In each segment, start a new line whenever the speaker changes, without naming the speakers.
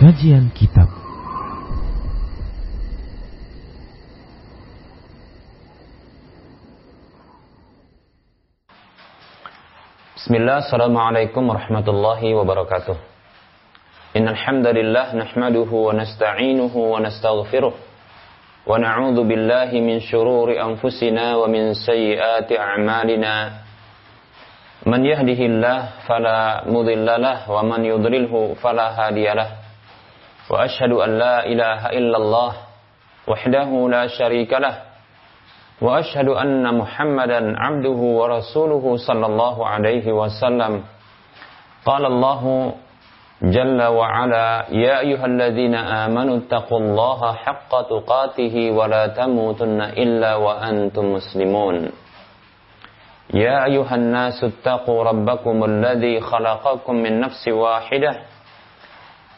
Kajian Kitab
Bismillah, Assalamualaikum warahmatullahi wabarakatuh. Innal hamdalillah nahmaduhu wa nasta'inuhu wa nastaghfiruh wa na'udzu billahi min shururi anfusina wa min sayyiati a'malina. Man yahdihillah fala mudhillalah wa man yudlilhu fala hadiyalah. Wa ashhadu an la ilaha illallah wahdahu la syarika lah. واشهد ان محمدا عبده ورسوله صلى الله عليه وسلم قال الله جل وعلا يا ايها الذين امنوا اتقوا الله حق تقاته ولا تموتن الا وانتم مسلمون يا ايها الناس اتقوا ربكم الذي خلقكم من نفس واحده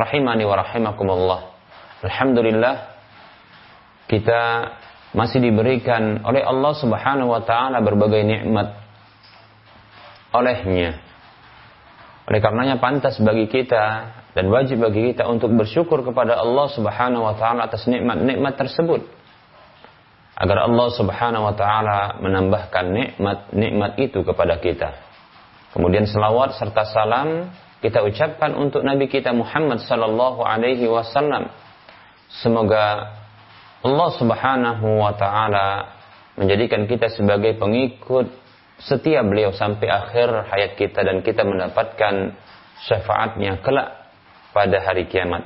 rahimani wa rahimakumullah. Alhamdulillah, kita masih diberikan oleh Allah Subhanahu wa taala berbagai nikmat olehnya. Oleh karenanya pantas bagi kita dan wajib bagi kita untuk bersyukur kepada Allah Subhanahu wa taala atas nikmat-nikmat tersebut. Agar Allah Subhanahu wa taala menambahkan nikmat-nikmat itu kepada kita. Kemudian selawat serta salam kita ucapkan untuk Nabi kita Muhammad sallallahu alaihi wasallam. Semoga Allah Subhanahu wa taala menjadikan kita sebagai pengikut setia beliau sampai akhir hayat kita dan kita mendapatkan syafaatnya kelak pada hari kiamat.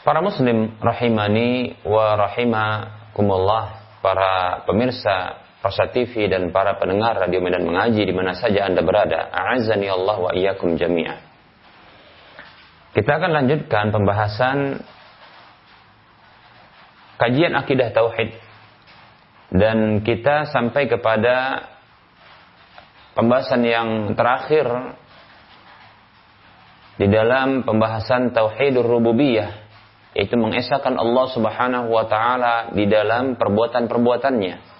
Para muslim rahimani wa rahimakumullah, para pemirsa Rasa TV dan para pendengar radio Medan Mengaji di mana saja Anda berada. A'azani Allah wa iyyakum jami'ah. Kita akan lanjutkan pembahasan kajian akidah tauhid dan kita sampai kepada pembahasan yang terakhir di dalam pembahasan tauhidur rububiyah yaitu mengesahkan Allah Subhanahu wa taala di dalam perbuatan-perbuatannya.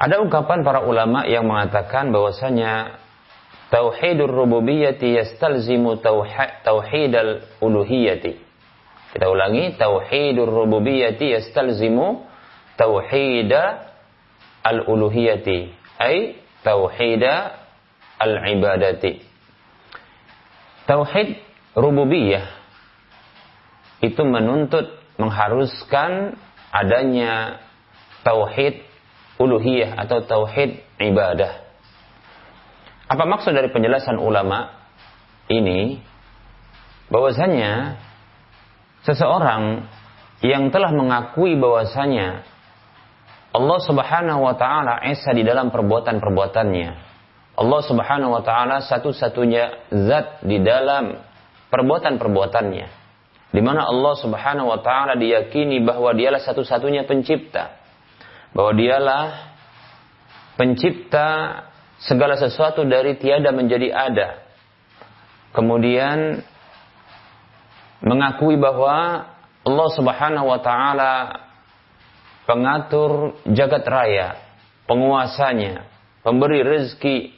Ada ungkapan para ulama yang mengatakan bahwasanya tauhidur rububiyyati yastalzimu tauhidal uluhiyyati. Kita ulangi, tauhidur rububiyyati yastalzimu tauhida al-uluhiyyati, ay tauhida al-ibadati. Tauhid rububiyah itu menuntut mengharuskan adanya tauhid uluhiyah atau tauhid ibadah. Apa maksud dari penjelasan ulama ini? Bahwasanya seseorang yang telah mengakui bahwasanya Allah Subhanahu wa taala esa di dalam perbuatan-perbuatannya. Allah Subhanahu wa taala satu-satunya zat di dalam perbuatan-perbuatannya. Di mana Allah Subhanahu wa taala diyakini bahwa dialah satu-satunya pencipta bahwa dialah pencipta segala sesuatu dari tiada menjadi ada. Kemudian mengakui bahwa Allah Subhanahu wa taala pengatur jagat raya, penguasanya, pemberi rezeki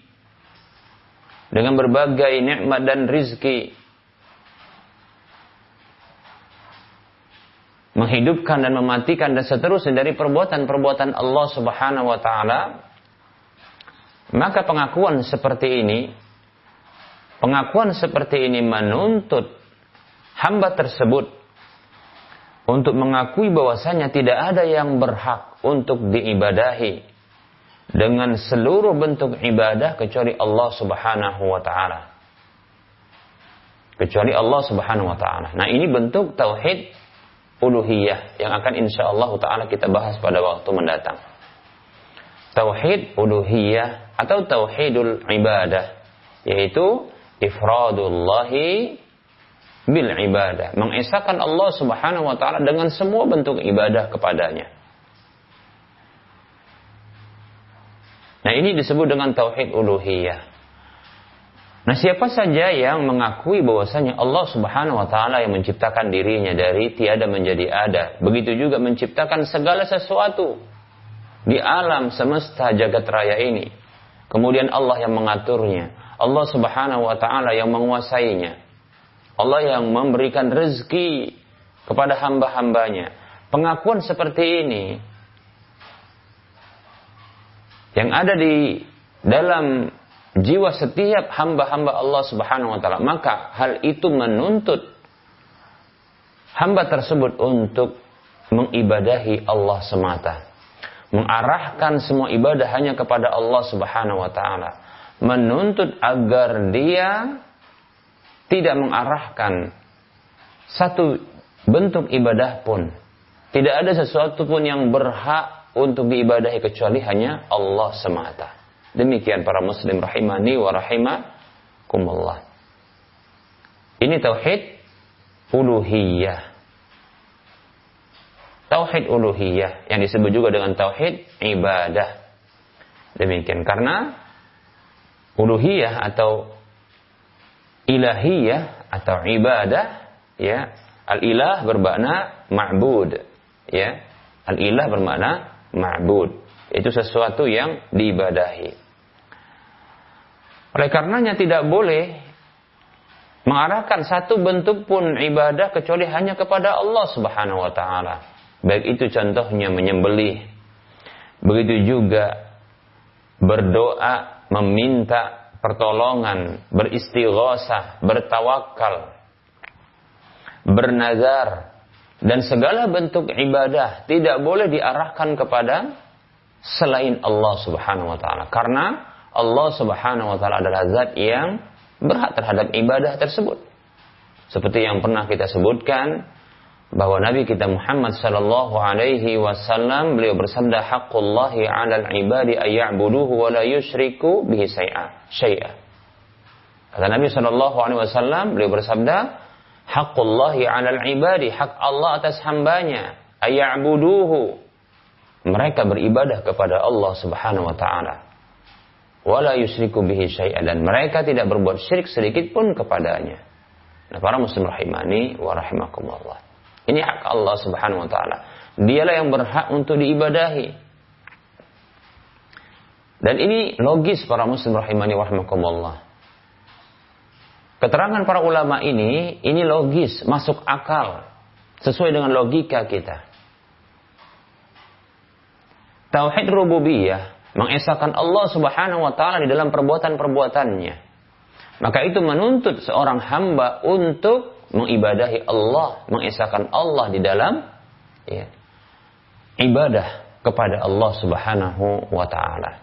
dengan berbagai nikmat dan rizki menghidupkan dan mematikan dan seterusnya dari perbuatan-perbuatan Allah Subhanahu wa taala maka pengakuan seperti ini pengakuan seperti ini menuntut hamba tersebut untuk mengakui bahwasanya tidak ada yang berhak untuk diibadahi dengan seluruh bentuk ibadah kecuali Allah Subhanahu wa taala. Kecuali Allah Subhanahu wa taala. Nah, ini bentuk tauhid uluhiyah yang akan insyaallah taala kita bahas pada waktu mendatang. Tauhid uluhiyah atau tauhidul ibadah yaitu ifradullahi bil ibadah, mengesahkan Allah Subhanahu wa taala dengan semua bentuk ibadah kepadanya. Nah, ini disebut dengan tauhid uluhiyah. Nah, siapa saja yang mengakui bahwasanya Allah Subhanahu wa taala yang menciptakan dirinya dari tiada menjadi ada, begitu juga menciptakan segala sesuatu di alam semesta jagat raya ini. Kemudian Allah yang mengaturnya, Allah Subhanahu wa taala yang menguasainya. Allah yang memberikan rezeki kepada hamba-hambanya. Pengakuan seperti ini yang ada di dalam jiwa setiap hamba-hamba Allah Subhanahu wa taala, maka hal itu menuntut hamba tersebut untuk mengibadahi Allah semata. Mengarahkan semua ibadah hanya kepada Allah Subhanahu wa taala. Menuntut agar dia tidak mengarahkan satu bentuk ibadah pun. Tidak ada sesuatu pun yang berhak untuk diibadahi kecuali hanya Allah semata. Demikian para muslim rahimani wa rahimakumullah. Ini tauhid uluhiyah. Tauhid uluhiyah yang disebut juga dengan tauhid ibadah. Demikian karena uluhiyah atau ilahiyah atau ibadah ya al ilah bermakna ma'bud ya al ilah bermakna ma'bud itu sesuatu yang diibadahi oleh karenanya tidak boleh mengarahkan satu bentuk pun ibadah kecuali hanya kepada Allah Subhanahu wa taala baik itu contohnya menyembelih begitu juga berdoa meminta pertolongan, beristighosah, bertawakal, bernazar, dan segala bentuk ibadah tidak boleh diarahkan kepada selain Allah Subhanahu wa taala. Karena Allah Subhanahu wa taala adalah zat yang berhak terhadap ibadah tersebut. Seperti yang pernah kita sebutkan bahwa Nabi kita Muhammad sallallahu alaihi wasallam beliau bersabda haqqullahi 'alal ibadi ayya'buduhu wa la yusyriku bihi syai'a. Kata Nabi sallallahu alaihi wasallam beliau bersabda haqqullahi 'alal ibadi hak Allah atas hambanya ayya'buduhu mereka beribadah kepada Allah Subhanahu wa taala wala yusyriku bihi syai'a dan mereka tidak berbuat syirik sedikit pun kepadanya. Nah, para muslim rahimani wa rahimakumullah. Ini hak Allah Subhanahu wa taala. Dialah yang berhak untuk diibadahi. Dan ini logis para muslim rahimani warahmatullah. Keterangan para ulama ini, ini logis, masuk akal. Sesuai dengan logika kita. Tauhid rububiyah mengesahkan Allah subhanahu wa ta'ala di dalam perbuatan-perbuatannya. Maka itu menuntut seorang hamba untuk mengibadahi Allah, mengesahkan Allah di dalam ya, ibadah kepada Allah Subhanahu wa taala.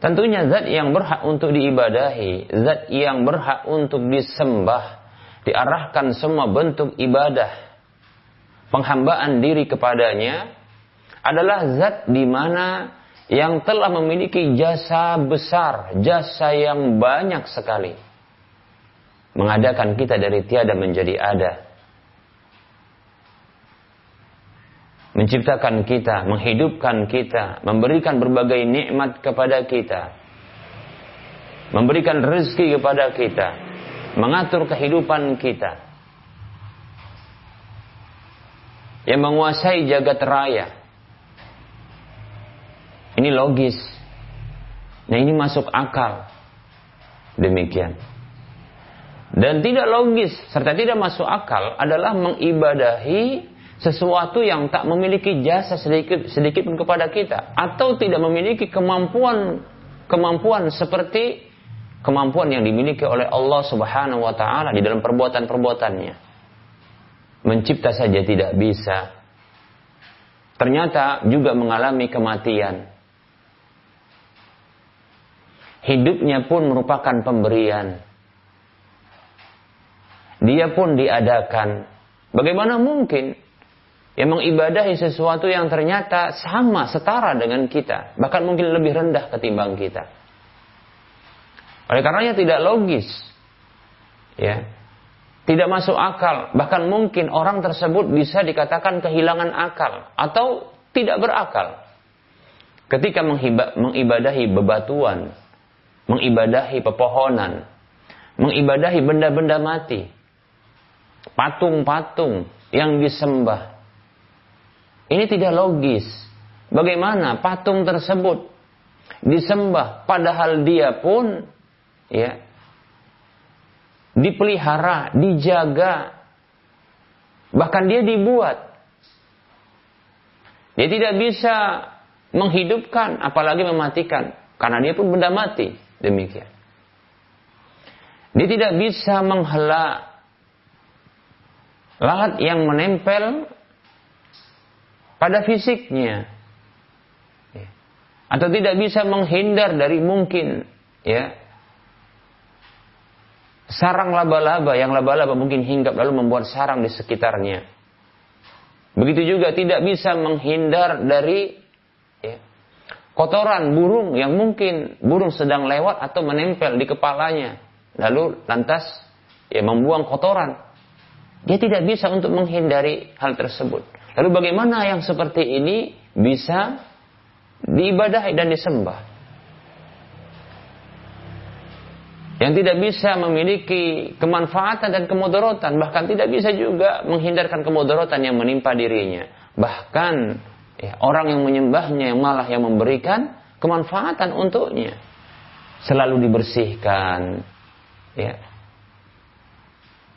Tentunya zat yang berhak untuk diibadahi, zat yang berhak untuk disembah, diarahkan semua bentuk ibadah, penghambaan diri kepadanya adalah zat di mana yang telah memiliki jasa besar, jasa yang banyak sekali mengadakan kita dari tiada menjadi ada. Menciptakan kita, menghidupkan kita, memberikan berbagai nikmat kepada kita. Memberikan rezeki kepada kita, mengatur kehidupan kita. Yang menguasai jagat raya. Ini logis. Nah ini masuk akal. Demikian. Dan tidak logis serta tidak masuk akal adalah mengibadahi sesuatu yang tak memiliki jasa sedikit sedikit pun kepada kita atau tidak memiliki kemampuan kemampuan seperti kemampuan yang dimiliki oleh Allah Subhanahu wa taala di dalam perbuatan-perbuatannya. mencipta saja tidak bisa. Ternyata juga mengalami kematian. Hidupnya pun merupakan pemberian. Dia pun diadakan. Bagaimana mungkin yang mengibadahi sesuatu yang ternyata sama, setara dengan kita. Bahkan mungkin lebih rendah ketimbang kita. Oleh karenanya tidak logis. Ya, tidak masuk akal, bahkan mungkin orang tersebut bisa dikatakan kehilangan akal atau tidak berakal. Ketika mengibadahi bebatuan, mengibadahi pepohonan, mengibadahi benda-benda mati, patung-patung yang disembah. Ini tidak logis. Bagaimana patung tersebut disembah padahal dia pun ya dipelihara, dijaga, bahkan dia dibuat. Dia tidak bisa menghidupkan, apalagi mematikan, karena dia pun benda mati. Demikian. Dia tidak bisa menghela lalat yang menempel pada fisiknya. Ya. Atau tidak bisa menghindar dari mungkin ya sarang laba-laba yang laba-laba mungkin hinggap lalu membuat sarang di sekitarnya. Begitu juga tidak bisa menghindar dari kotoran burung yang mungkin burung sedang lewat atau menempel di kepalanya. Lalu lantas ya membuang kotoran. Dia tidak bisa untuk menghindari hal tersebut. Lalu bagaimana yang seperti ini bisa diibadahi dan disembah? yang tidak bisa memiliki kemanfaatan dan kemudaratan bahkan tidak bisa juga menghindarkan kemudaratan yang menimpa dirinya bahkan ya, orang yang menyembahnya yang malah yang memberikan kemanfaatan untuknya. Selalu dibersihkan. Ya.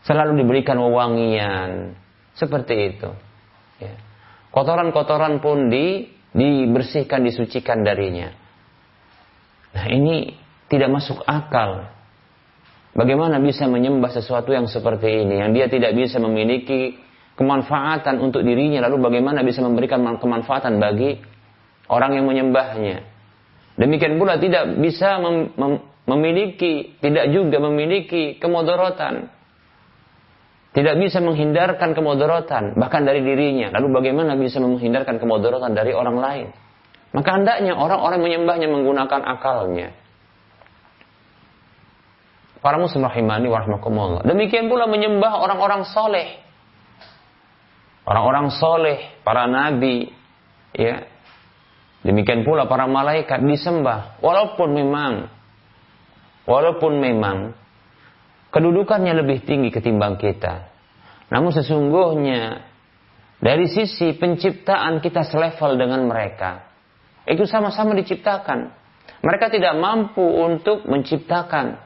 Selalu diberikan wewangian. Seperti itu. Ya. kotoran-kotoran pun di dibersihkan disucikan darinya. Nah ini tidak masuk akal. Bagaimana bisa menyembah sesuatu yang seperti ini, yang dia tidak bisa memiliki kemanfaatan untuk dirinya, lalu bagaimana bisa memberikan kemanfaatan bagi orang yang menyembahnya. Demikian pula tidak bisa mem mem memiliki, tidak juga memiliki kemudaratan. Tidak bisa menghindarkan kemudaratan, bahkan dari dirinya. Lalu bagaimana bisa menghindarkan kemudaratan dari orang lain? Maka hendaknya orang-orang menyembahnya menggunakan akalnya Para muslim rahimani warahmatullah. Demikian pula menyembah orang-orang soleh. Orang-orang soleh, para nabi, ya. Demikian pula para malaikat disembah. Walaupun memang, walaupun memang kedudukannya lebih tinggi ketimbang kita. Namun sesungguhnya dari sisi penciptaan kita selevel dengan mereka. Itu sama-sama diciptakan. Mereka tidak mampu untuk menciptakan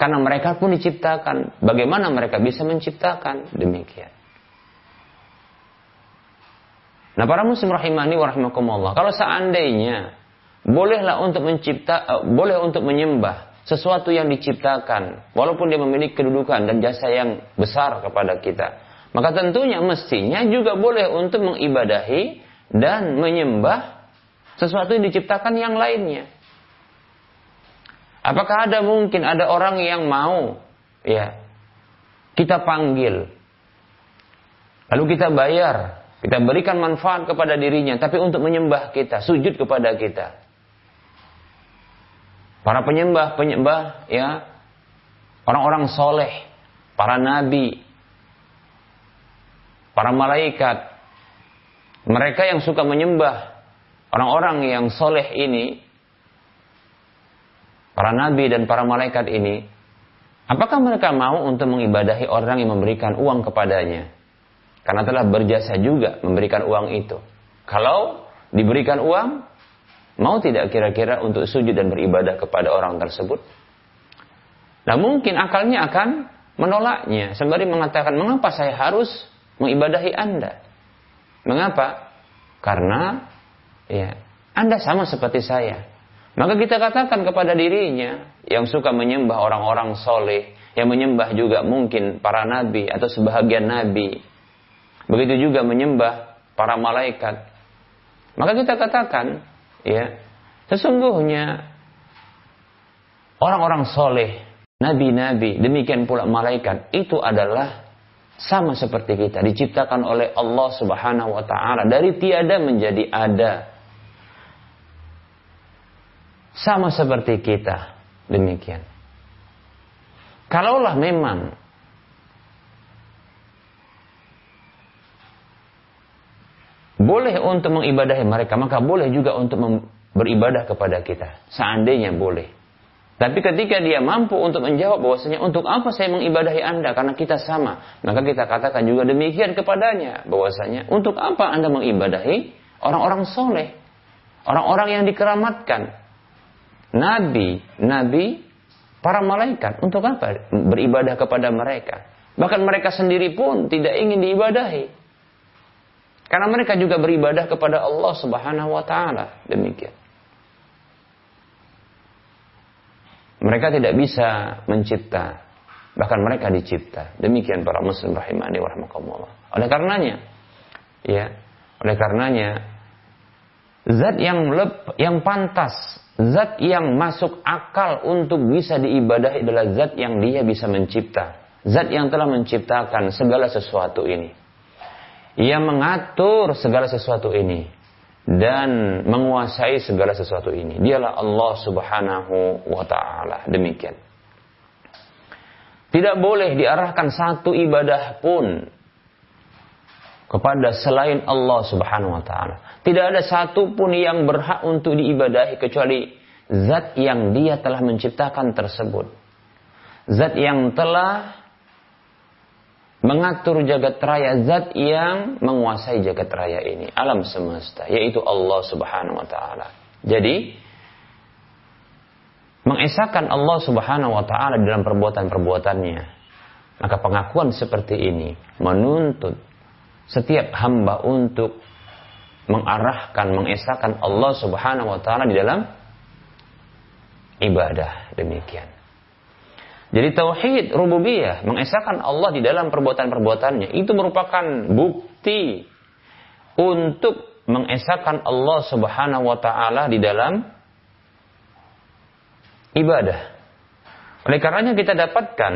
karena mereka pun diciptakan. Bagaimana mereka bisa menciptakan? Demikian. Nah para muslim rahimani wa rahimakumullah. Kalau seandainya bolehlah untuk mencipta, uh, boleh untuk menyembah sesuatu yang diciptakan, walaupun dia memiliki kedudukan dan jasa yang besar kepada kita, maka tentunya mestinya juga boleh untuk mengibadahi dan menyembah sesuatu yang diciptakan yang lainnya. Apakah ada mungkin ada orang yang mau ya kita panggil lalu kita bayar, kita berikan manfaat kepada dirinya tapi untuk menyembah kita, sujud kepada kita. Para penyembah-penyembah ya orang-orang soleh, para nabi, para malaikat, mereka yang suka menyembah orang-orang yang soleh ini para nabi dan para malaikat ini, apakah mereka mau untuk mengibadahi orang yang memberikan uang kepadanya? Karena telah berjasa juga memberikan uang itu. Kalau diberikan uang, mau tidak kira-kira untuk sujud dan beribadah kepada orang tersebut? Nah mungkin akalnya akan menolaknya. Sembari mengatakan, mengapa saya harus mengibadahi Anda? Mengapa? Karena ya Anda sama seperti saya Maka kita katakan kepada dirinya yang suka menyembah orang-orang soleh, yang menyembah juga mungkin para nabi atau sebahagian nabi. Begitu juga menyembah para malaikat. Maka kita katakan, ya, sesungguhnya orang-orang soleh, nabi-nabi, demikian pula malaikat, itu adalah sama seperti kita diciptakan oleh Allah Subhanahu wa taala. Dari tiada menjadi ada. Sama seperti kita. Demikian. Kalaulah memang boleh untuk mengibadahi mereka maka boleh juga untuk beribadah kepada kita. Seandainya boleh. Tapi ketika dia mampu untuk menjawab bahwasanya untuk apa saya mengibadahi Anda? Karena kita sama, maka kita katakan juga demikian kepadanya bahwasanya untuk apa Anda mengibadahi orang-orang soleh, orang-orang yang dikeramatkan, nabi, nabi, para malaikat. Untuk apa beribadah kepada mereka? Bahkan mereka sendiri pun tidak ingin diibadahi. Karena mereka juga beribadah kepada Allah Subhanahu wa taala. Demikian. Mereka tidak bisa mencipta, bahkan mereka dicipta. Demikian para muslim rahimani warahmatullah. Oleh karenanya, ya, oleh karenanya zat yang lep, yang pantas, zat yang masuk akal untuk bisa diibadahi adalah zat yang dia bisa mencipta. Zat yang telah menciptakan segala sesuatu ini. Ia mengatur segala sesuatu ini dan menguasai segala sesuatu ini. Dialah Allah Subhanahu wa taala. Demikian. Tidak boleh diarahkan satu ibadah pun kepada selain Allah Subhanahu wa taala. Tidak ada satu pun yang berhak untuk diibadahi kecuali zat yang dia telah menciptakan tersebut. Zat yang telah mengatur jagat raya zat yang menguasai jagat raya ini alam semesta yaitu Allah Subhanahu wa taala. Jadi mengesahkan Allah Subhanahu wa taala dalam perbuatan-perbuatannya. Maka pengakuan seperti ini menuntut setiap hamba untuk mengarahkan, mengesahkan Allah Subhanahu wa taala di dalam ibadah demikian. Jadi tauhid rububiyah, mengesahkan Allah di dalam perbuatan-perbuatannya, itu merupakan bukti untuk mengesahkan Allah Subhanahu wa taala di dalam ibadah. Oleh karenanya kita dapatkan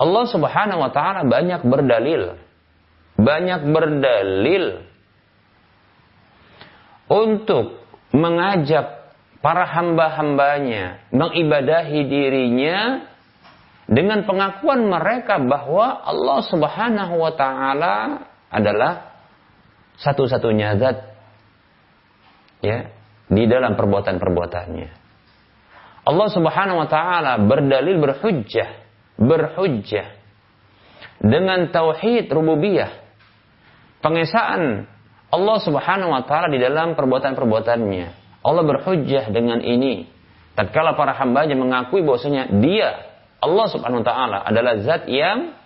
Allah Subhanahu wa taala banyak berdalil. Banyak berdalil untuk mengajak para hamba-hambanya mengibadahi dirinya dengan pengakuan mereka bahwa Allah Subhanahu wa taala adalah satu-satunya zat ya di dalam perbuatan-perbuatannya. Allah Subhanahu wa taala berdalil berhujjah, berhujjah dengan tauhid rububiyah. Pengesaan Allah Subhanahu wa taala di dalam perbuatan-perbuatannya. Allah berhujjah dengan ini. Tatkala para hambanya mengakui bahwasanya dia Allah Subhanahu wa taala adalah zat yang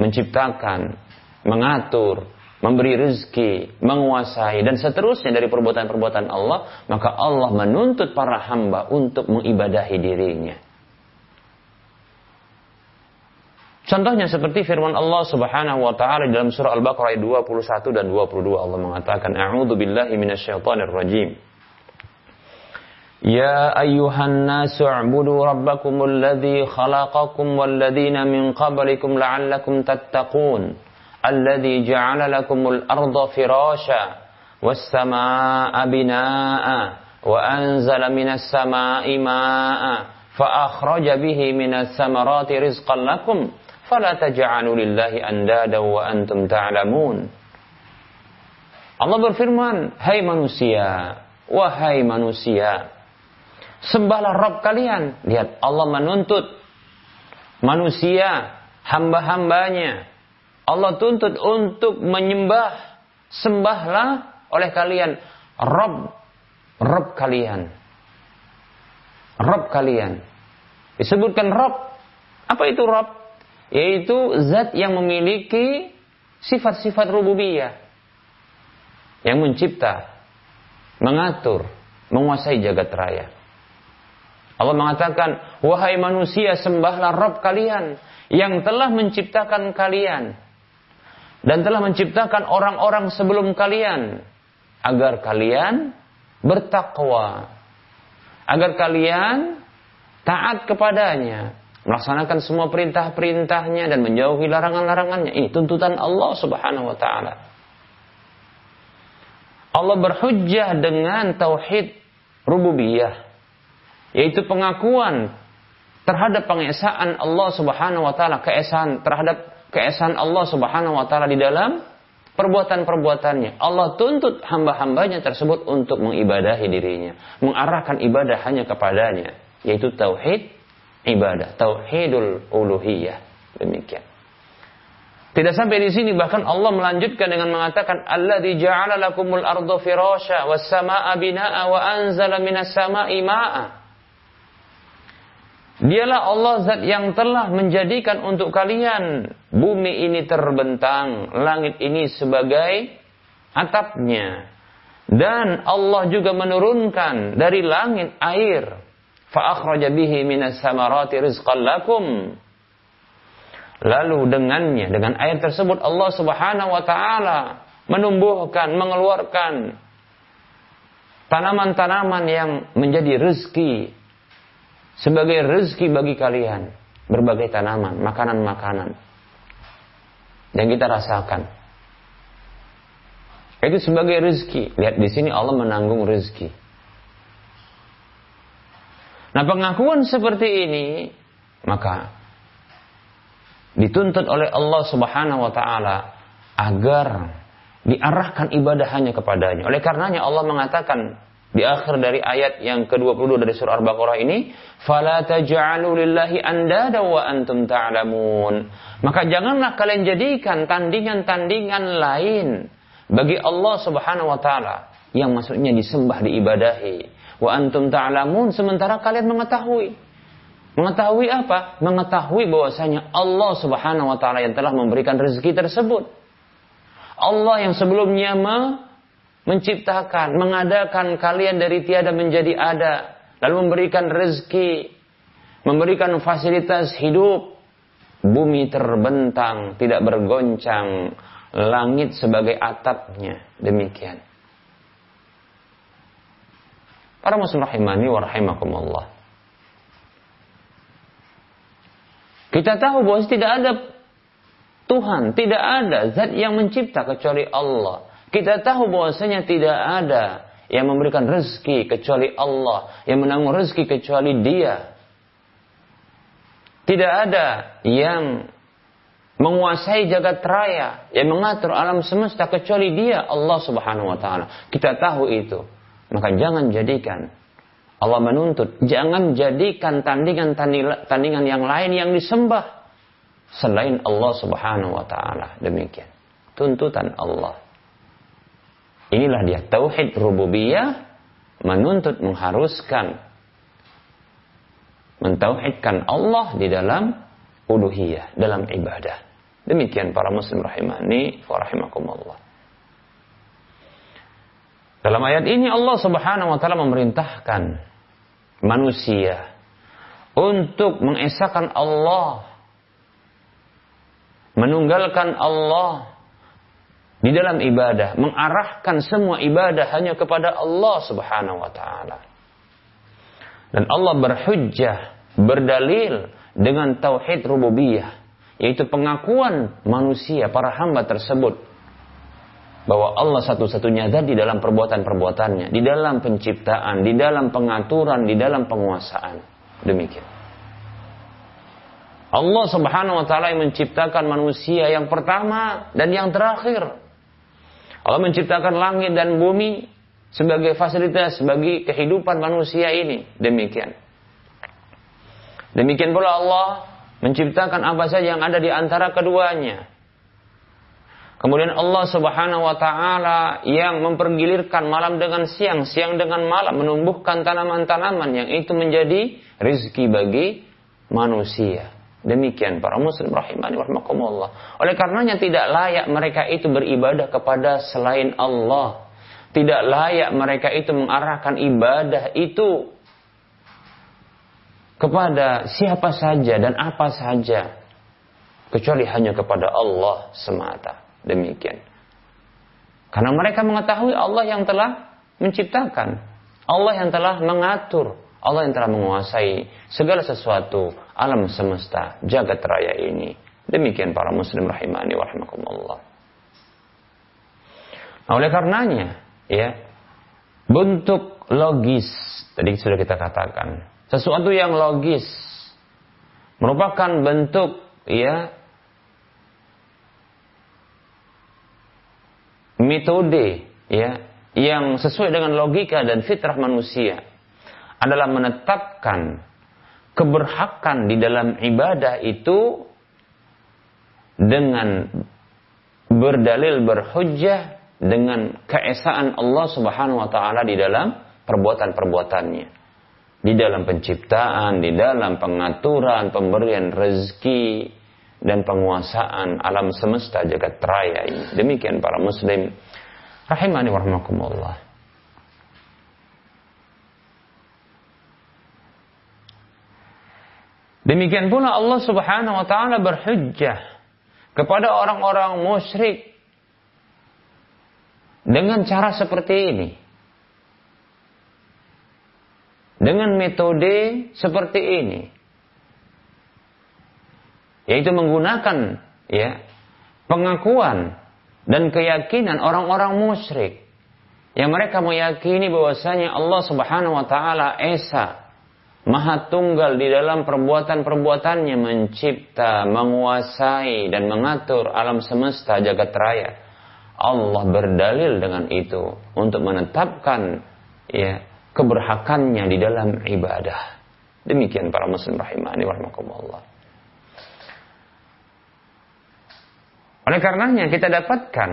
menciptakan, mengatur, memberi rezeki, menguasai dan seterusnya dari perbuatan-perbuatan Allah, maka Allah menuntut para hamba untuk mengibadahi dirinya. Contohnya seperti firman Allah Subhanahu wa taala dalam surah Al-Baqarah ayat 21 dan 22 Allah mengatakan a'udzu billahi minasyaitonir rajim. يا أيها الناس اعبدوا ربكم الذي خلقكم والذين من قبلكم لعلكم تتقون الذي جعل لكم الأرض فراشا والسماء بناء وأنزل من السماء ماء فأخرج به من الثمرات رزقا لكم فلا تجعلوا لله أندادا وأنتم تعلمون. Allah berfirman, Hai manusia, wahai manusia, Sembahlah Rob kalian. Lihat, Allah menuntut manusia, hamba-hambanya. Allah tuntut untuk menyembah. Sembahlah oleh kalian Rob, Rob kalian. Rob kalian. Disebutkan Rob. Apa itu Rob? Yaitu zat yang memiliki sifat-sifat rububiyah. Yang mencipta, mengatur, menguasai jagat raya. Allah mengatakan, "Wahai manusia, sembahlah Rabb kalian yang telah menciptakan kalian dan telah menciptakan orang-orang sebelum kalian agar kalian bertakwa, agar kalian taat kepadanya, melaksanakan semua perintah-perintahnya dan menjauhi larangan-larangannya. Ini tuntutan Allah Subhanahu wa taala. Allah berhujjah dengan tauhid rububiyah yaitu pengakuan terhadap pengesaan Allah Subhanahu wa taala, keesaan terhadap keesaan Allah Subhanahu wa taala di dalam perbuatan-perbuatannya. Allah tuntut hamba-hambanya tersebut untuk mengibadahi dirinya, mengarahkan ibadah hanya kepadanya, yaitu tauhid ibadah, tauhidul uluhiyah. Demikian. Tidak sampai di sini bahkan Allah melanjutkan dengan mengatakan alladzi ja'ala lakumul arda firasya was samaa'a binaa'a wa anzala minas samaa'i maa'a Dialah Allah zat yang telah menjadikan untuk kalian bumi ini terbentang, langit ini sebagai atapnya. Dan Allah juga menurunkan dari langit air. Fa'akhraja bihi minas samarati rizqan lakum. Lalu dengannya, dengan air tersebut Allah subhanahu wa ta'ala menumbuhkan, mengeluarkan tanaman-tanaman yang menjadi rezeki sebagai rezeki bagi kalian berbagai tanaman, makanan-makanan yang kita rasakan. Itu sebagai rezeki. Lihat di sini Allah menanggung rezeki. Nah pengakuan seperti ini maka dituntut oleh Allah Subhanahu wa taala agar diarahkan ibadah hanya kepadanya. Oleh karenanya Allah mengatakan di akhir dari ayat yang ke-22 dari surah Al-Baqarah ini, "Fala taj'alu lillahi andada wa antum ta'lamun." Maka janganlah kalian jadikan tandingan-tandingan lain bagi Allah Subhanahu wa taala yang maksudnya disembah diibadahi. Wa antum ta'lamun sementara kalian mengetahui. Mengetahui apa? Mengetahui bahwasanya Allah Subhanahu wa taala yang telah memberikan rezeki tersebut. Allah yang sebelumnya menciptakan, mengadakan kalian dari tiada menjadi ada, lalu memberikan rezeki, memberikan fasilitas hidup, bumi terbentang, tidak bergoncang, langit sebagai atapnya, demikian. Para muslim rahimani wa rahimakumullah. Kita tahu bahwa tidak ada Tuhan, tidak ada zat yang mencipta kecuali Allah. Kita tahu bahwasanya tidak ada yang memberikan rezeki kecuali Allah, yang menanggung rezeki kecuali Dia. Tidak ada yang menguasai jagat raya, yang mengatur alam semesta kecuali Dia, Allah Subhanahu wa taala. Kita tahu itu. Maka jangan jadikan Allah menuntut, jangan jadikan tandingan-tandingan yang lain yang disembah selain Allah Subhanahu wa taala. Demikian. Tuntutan Allah. Inilah dia tauhid rububiyah menuntut mengharuskan mentauhidkan Allah di dalam uluhiyah, dalam ibadah. Demikian para muslim rahimani wa rahimakumullah. Dalam ayat ini Allah Subhanahu wa taala memerintahkan manusia untuk mengesahkan Allah, menunggalkan Allah di dalam ibadah, mengarahkan semua ibadah hanya kepada Allah Subhanahu wa taala. Dan Allah berhujjah, berdalil dengan tauhid rububiyah, yaitu pengakuan manusia para hamba tersebut bahwa Allah satu-satunya zat di dalam perbuatan-perbuatannya, di dalam penciptaan, di dalam pengaturan, di dalam penguasaan. Demikian. Allah Subhanahu wa taala yang menciptakan manusia yang pertama dan yang terakhir Allah menciptakan langit dan bumi sebagai fasilitas bagi kehidupan manusia ini. Demikian. Demikian pula Allah menciptakan apa saja yang ada di antara keduanya. Kemudian Allah Subhanahu wa taala yang mempergilirkan malam dengan siang, siang dengan malam menumbuhkan tanaman-tanaman yang itu menjadi rizki bagi manusia. Demikian para muslim rahimani warahmatullah. Oleh karenanya tidak layak mereka itu beribadah kepada selain Allah. Tidak layak mereka itu mengarahkan ibadah itu kepada siapa saja dan apa saja kecuali hanya kepada Allah semata. Demikian. Karena mereka mengetahui Allah yang telah menciptakan, Allah yang telah mengatur, Allah yang telah menguasai segala sesuatu alam semesta, jagat raya ini. Demikian para muslim rahimani wa rahimakumullah. Nah, oleh karenanya, ya, bentuk logis tadi sudah kita katakan, sesuatu yang logis merupakan bentuk ya metode ya yang sesuai dengan logika dan fitrah manusia adalah menetapkan keberhakan di dalam ibadah itu dengan berdalil berhujjah dengan keesaan Allah Subhanahu wa taala di dalam perbuatan-perbuatannya. Di dalam penciptaan, di dalam pengaturan, pemberian rezeki dan penguasaan alam semesta jagat raya ini. Demikian para muslim rahimani warahmatullah. Demikian pula Allah Subhanahu wa taala berhujjah kepada orang-orang musyrik dengan cara seperti ini. Dengan metode seperti ini. Yaitu menggunakan ya pengakuan dan keyakinan orang-orang musyrik yang mereka meyakini bahwasanya Allah Subhanahu wa taala esa Maha tunggal di dalam perbuatan-perbuatannya mencipta, menguasai dan mengatur alam semesta jagat raya. Allah berdalil dengan itu untuk menetapkan ya keberhakannya di dalam ibadah. Demikian para muslim rahimani warahmatullah. Oleh karenanya kita dapatkan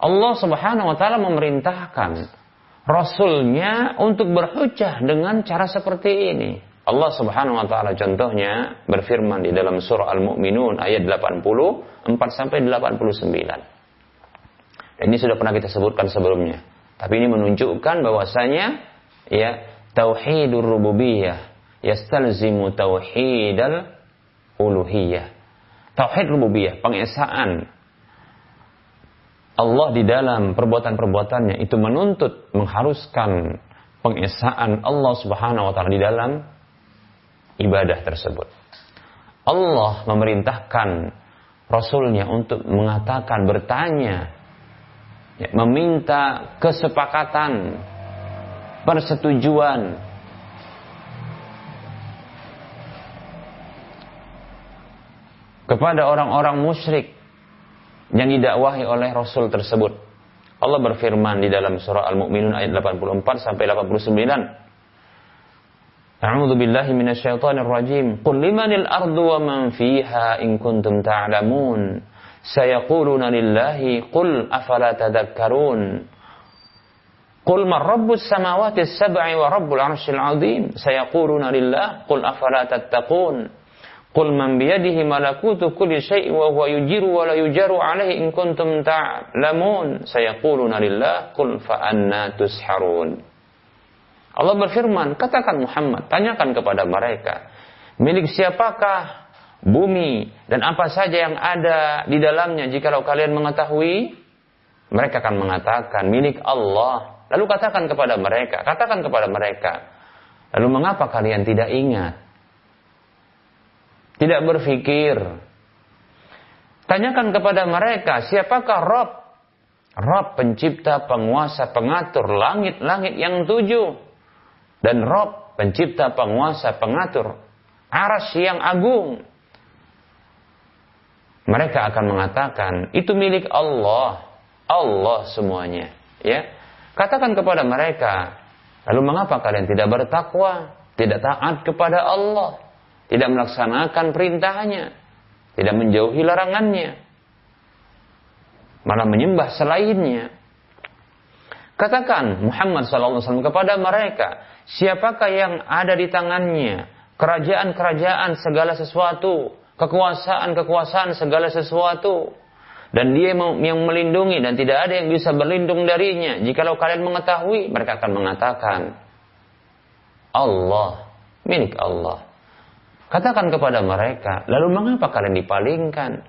Allah Subhanahu wa taala memerintahkan rasulnya untuk berhujah dengan cara seperti ini. Allah Subhanahu wa taala contohnya berfirman di dalam surah Al-Mu'minun ayat 84 sampai 89. Dan ini sudah pernah kita sebutkan sebelumnya. Tapi ini menunjukkan bahwasanya ya tauhidur rububiyah yastalzimu tauhidal uluhiyah. Tauhid rububiyah, pengesaan Allah di dalam perbuatan-perbuatannya itu menuntut mengharuskan pengesaan Allah Subhanahu wa taala di dalam ibadah tersebut. Allah memerintahkan Rasulnya untuk mengatakan, bertanya, ya, meminta kesepakatan, persetujuan, kepada orang-orang musyrik yang didakwahi oleh Rasul tersebut. Allah berfirman di dalam surah Al-Mu'minun ayat 84 sampai 89. A'udzu billahi minasyaitonir rajim. Qul limanil ardu wa man fiha in kuntum ta'lamun. Sayaquluna lillahi qul afala tadhakkarun. Qul man rabbus samawati sab'i wa rabbul arsyil azim. Sayaquluna lillah qul afala tattaqun. Qul man biyadihi malakutu kulli syai'in wa huwa yujiru wa la yujaru alaihi in kuntum ta'lamun. Sayaquluna lillah qul fa anna tusharun. Allah berfirman, katakan Muhammad, tanyakan kepada mereka, milik siapakah bumi dan apa saja yang ada di dalamnya jikalau kalian mengetahui? Mereka akan mengatakan, milik Allah. Lalu katakan kepada mereka, katakan kepada mereka, lalu mengapa kalian tidak ingat? Tidak berpikir. Tanyakan kepada mereka, siapakah Rob? Rob pencipta, penguasa, pengatur langit-langit yang tujuh dan Rob pencipta penguasa pengatur aras yang agung. Mereka akan mengatakan itu milik Allah. Allah semuanya. Ya. Katakan kepada mereka lalu mengapa kalian tidak bertakwa tidak taat kepada Allah tidak melaksanakan perintahnya tidak menjauhi larangannya malah menyembah selainnya katakan Muhammad SAW kepada mereka Siapakah yang ada di tangannya? Kerajaan-kerajaan segala sesuatu. Kekuasaan-kekuasaan segala sesuatu. Dan dia yang melindungi dan tidak ada yang bisa berlindung darinya. Jikalau kalian mengetahui, mereka akan mengatakan, Allah, milik Allah. Katakan kepada mereka, lalu mengapa kalian dipalingkan?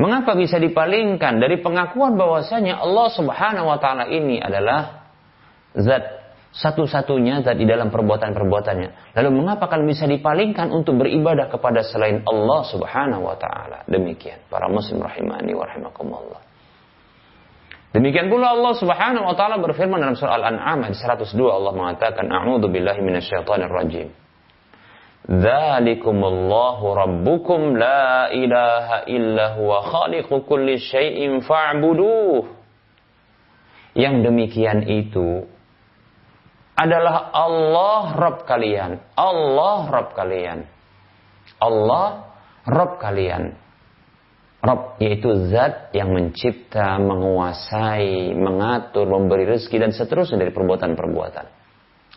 Mengapa bisa dipalingkan dari pengakuan bahwasanya Allah Subhanahu wa taala ini adalah zat satu-satunya zat di dalam perbuatan-perbuatannya. Lalu mengapa kalian bisa dipalingkan untuk beribadah kepada selain Allah Subhanahu wa taala? Demikian para muslim rahimani wa rahimakumullah. Demikian pula Allah Subhanahu wa taala berfirman dalam surah Al-An'am ayat 102 Allah mengatakan a'udzu billahi minasyaitonir rajim. Dzalikumullahu rabbukum la ilaha illa huwa khaliqu kulli syai'in fa'buduh. Yang demikian itu adalah Allah Rabb kalian. Allah Rabb kalian. Allah Rabb kalian. Rabb yaitu zat yang mencipta, menguasai, mengatur, memberi rezeki dan seterusnya dari perbuatan-perbuatan.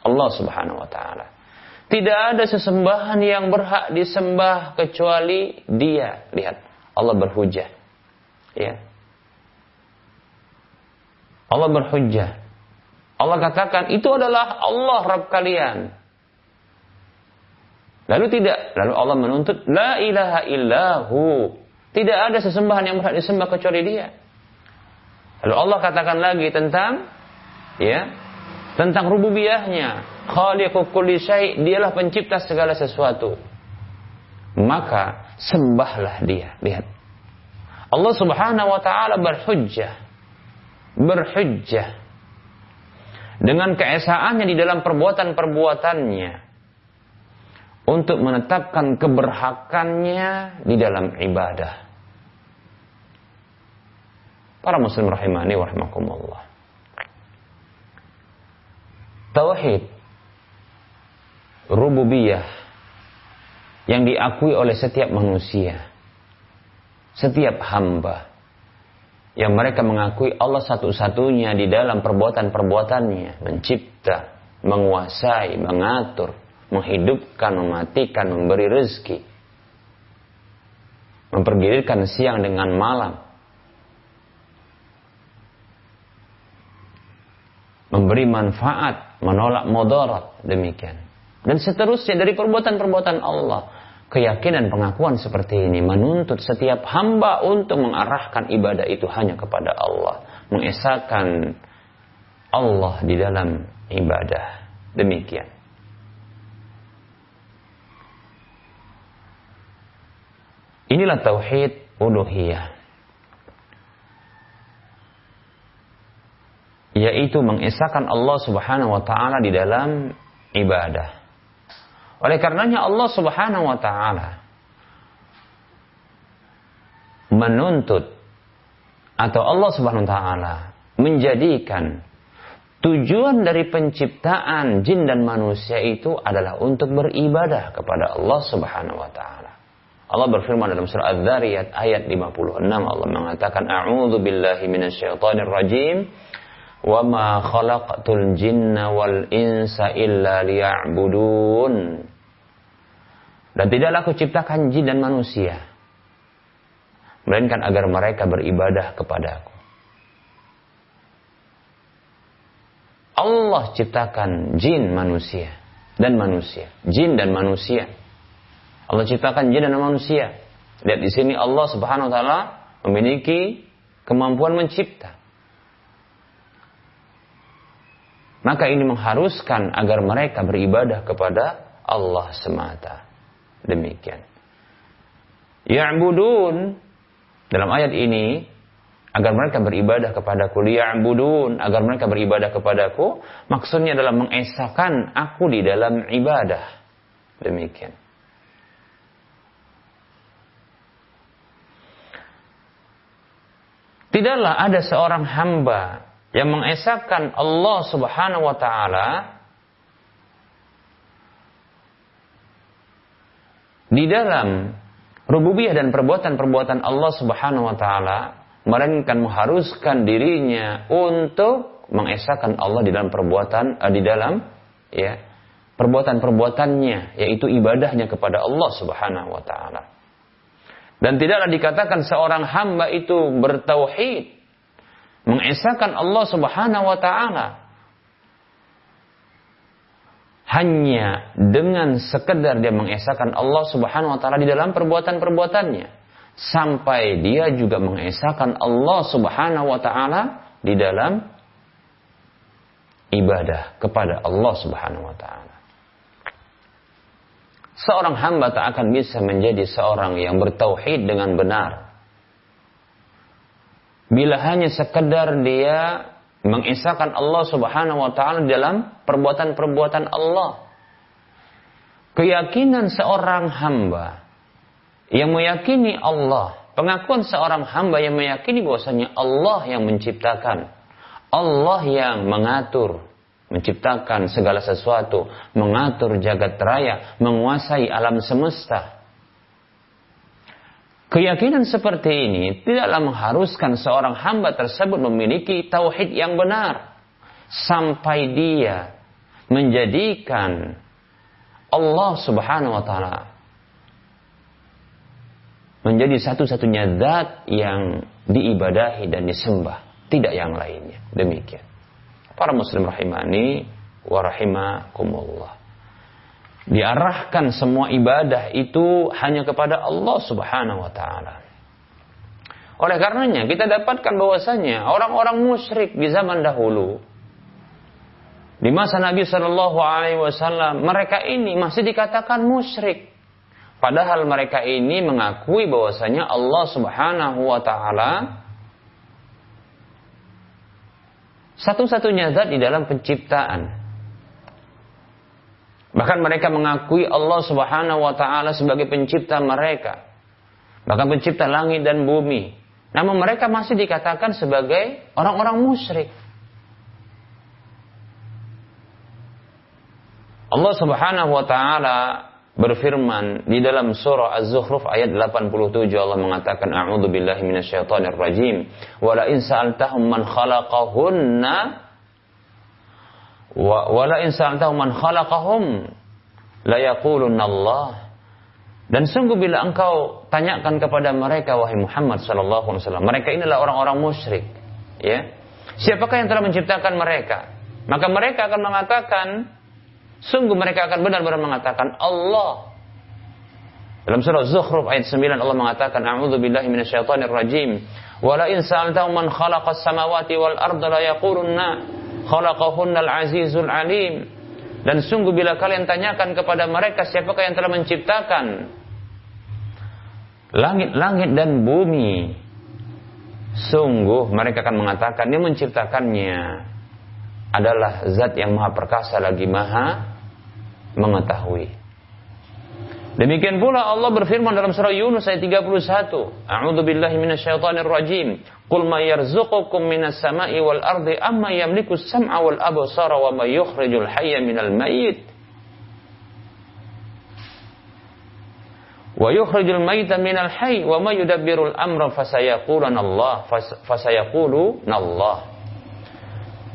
Allah Subhanahu wa taala. Tidak ada sesembahan yang berhak disembah kecuali Dia. Lihat, Allah berhujah. Ya. Allah berhujah. Allah katakan itu adalah Allah Rabb kalian. Lalu tidak, lalu Allah menuntut la ilaha illahu. Tidak ada sesembahan yang berhak disembah kecuali Dia. Lalu Allah katakan lagi tentang ya, tentang rububiyahnya. Khaliqu kulli dialah pencipta segala sesuatu. Maka sembahlah dia. Lihat. Allah Subhanahu wa taala berhujjah. Berhujjah dengan keesaannya di dalam perbuatan-perbuatannya untuk menetapkan keberhakannya di dalam ibadah. Para muslim rahimani wa. Tauhid. Rububiyah. Yang diakui oleh setiap manusia, setiap hamba. Yang mereka mengakui Allah satu-satunya di dalam perbuatan-perbuatannya, mencipta, menguasai, mengatur, menghidupkan, mematikan, memberi rezeki, mempergilirkan siang dengan malam, memberi manfaat, menolak mudarat, demikian. Dan seterusnya dari perbuatan-perbuatan Allah. Keyakinan pengakuan seperti ini menuntut setiap hamba untuk mengarahkan ibadah itu hanya kepada Allah. Mengesahkan Allah di dalam ibadah. Demikian. Inilah tauhid uluhiyah. Yaitu mengesahkan Allah subhanahu wa ta'ala di dalam ibadah. Oleh karenanya Allah Subhanahu wa taala menuntut atau Allah Subhanahu wa taala menjadikan tujuan dari penciptaan jin dan manusia itu adalah untuk beribadah kepada Allah Subhanahu wa taala. Allah berfirman dalam surah Az-Zariyat ayat 56 Allah mengatakan a'udzu billahi minasyaitonir rajim khalaqtul jinna wal insa illa liya'budun dan tidaklah aku ciptakan jin dan manusia. Melainkan agar mereka beribadah kepadaku. Allah ciptakan jin manusia dan manusia. Jin dan manusia. Allah ciptakan jin dan manusia. Lihat di sini Allah Subhanahu wa taala memiliki kemampuan mencipta. Maka ini mengharuskan agar mereka beribadah kepada Allah semata. Demikian. Ya'budun. Dalam ayat ini agar mereka beribadah kepadaku. Liya'budun. Agar mereka beribadah kepadaku maksudnya adalah mengesahkan aku di dalam ibadah. Demikian. Tidaklah ada seorang hamba yang mengesahkan Allah Subhanahu wa taala di dalam rububiyah dan perbuatan-perbuatan Allah Subhanahu wa taala melainkan mengharuskan dirinya untuk mengesahkan Allah di dalam perbuatan uh, di dalam ya perbuatan-perbuatannya yaitu ibadahnya kepada Allah Subhanahu wa taala. Dan tidaklah dikatakan seorang hamba itu bertauhid mengesahkan Allah Subhanahu wa taala hanya dengan sekedar dia mengesahkan Allah Subhanahu wa taala di dalam perbuatan-perbuatannya sampai dia juga mengesahkan Allah Subhanahu wa taala di dalam ibadah kepada Allah Subhanahu wa taala. Seorang hamba tak akan bisa menjadi seorang yang bertauhid dengan benar bila hanya sekedar dia mengisahkan Allah Subhanahu wa taala dalam perbuatan-perbuatan Allah. Keyakinan seorang hamba yang meyakini Allah, pengakuan seorang hamba yang meyakini bahwasanya Allah yang menciptakan, Allah yang mengatur, menciptakan segala sesuatu, mengatur jagat raya, menguasai alam semesta. Keyakinan seperti ini tidaklah mengharuskan seorang hamba tersebut memiliki tauhid yang benar sampai dia menjadikan Allah Subhanahu wa taala menjadi satu-satunya zat yang diibadahi dan disembah, tidak yang lainnya. Demikian. Para muslim rahimani wa rahimakumullah diarahkan semua ibadah itu hanya kepada Allah Subhanahu wa taala. Oleh karenanya kita dapatkan bahwasanya orang-orang musyrik di zaman dahulu di masa Nabi Shallallahu alaihi wasallam mereka ini masih dikatakan musyrik. Padahal mereka ini mengakui bahwasanya Allah Subhanahu wa taala satu-satunya zat di dalam penciptaan Bahkan mereka mengakui Allah Subhanahu wa taala sebagai pencipta mereka. Bahkan pencipta langit dan bumi. Namun mereka masih dikatakan sebagai orang-orang musyrik. Allah Subhanahu wa taala berfirman di dalam surah Az-Zukhruf ayat 87 Allah mengatakan a'udzu billahi minasyaitonir rajim wa la man khalaqahunna Wa wala in sa'altahum man khalaqahum la Allah. Dan sungguh bila engkau tanyakan kepada mereka wahai Muhammad sallallahu alaihi wasallam, mereka inilah orang-orang musyrik, ya. Siapakah yang telah menciptakan mereka? Maka mereka akan mengatakan sungguh mereka akan benar-benar mengatakan Allah. Dalam surah Zukhruf ayat 9 Allah mengatakan a'udzu billahi minasyaitonir rajim. Wala in sa'altahum man khalaqas samawati wal arda la yaqulunna khalaqahunnal azizul alim. Dan sungguh bila kalian tanyakan kepada mereka siapakah yang telah menciptakan langit-langit dan bumi. Sungguh mereka akan mengatakan dia menciptakannya adalah zat yang maha perkasa lagi maha mengetahui. Demikian pula Allah berfirman dalam surah Yunus ayat 31. A'udzu billahi minasyaitonir rajim. Qul may yarzuqukum minas sama'i wal ardi amma yamliku as-sam'a wal absara wa may yukhrijul hayya minal mayyit. Wa yukhrijul mayyita minal hayy wa may yudabbirul amra fasayaquluna Allah fasayaquluna Allah.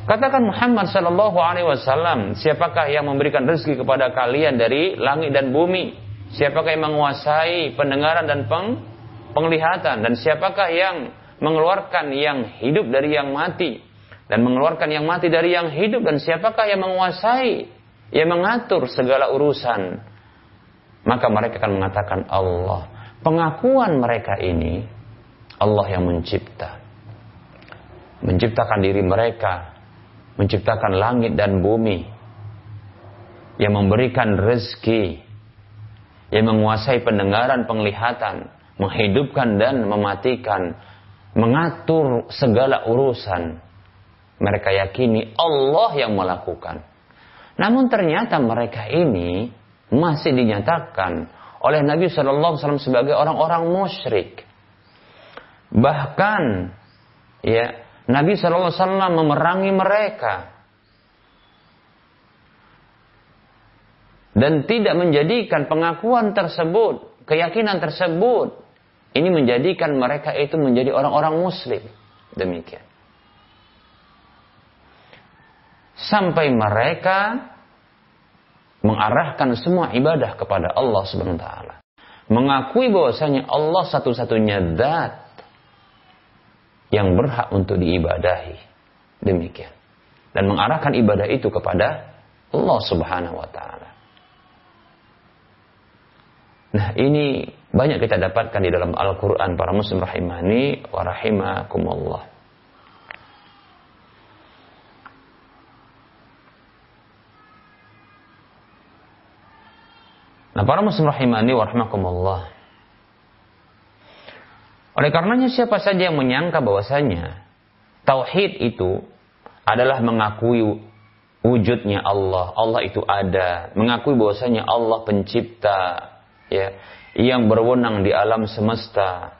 Katakan Muhammad sallallahu alaihi wasallam, siapakah yang memberikan rezeki kepada kalian dari langit dan bumi? Siapakah yang menguasai pendengaran dan peng, penglihatan dan siapakah yang mengeluarkan yang hidup dari yang mati dan mengeluarkan yang mati dari yang hidup dan siapakah yang menguasai yang mengatur segala urusan maka mereka akan mengatakan Allah pengakuan mereka ini Allah yang mencipta. Menciptakan diri mereka menciptakan langit dan bumi yang memberikan rezeki yang menguasai pendengaran, penglihatan, menghidupkan dan mematikan, mengatur segala urusan. Mereka yakini Allah yang melakukan. Namun ternyata mereka ini masih dinyatakan oleh Nabi Shallallahu Alaihi sebagai orang-orang musyrik. Bahkan ya Nabi Shallallahu Alaihi memerangi mereka dan tidak menjadikan pengakuan tersebut, keyakinan tersebut ini menjadikan mereka itu menjadi orang-orang muslim. Demikian. Sampai mereka mengarahkan semua ibadah kepada Allah Subhanahu wa. Mengakui bahwasanya Allah satu-satunya zat yang berhak untuk diibadahi. Demikian. Dan mengarahkan ibadah itu kepada Allah Subhanahu wa taala. Nah, ini banyak kita dapatkan di dalam Al-Qur'an para muslim rahimani wa rahimakumullah. Nah, para muslim rahimani wa rahimakumullah. Oleh karenanya siapa saja yang menyangka bahwasanya tauhid itu adalah mengakui wujudnya Allah, Allah itu ada, mengakui bahwasanya Allah pencipta, ya, yang berwenang di alam semesta.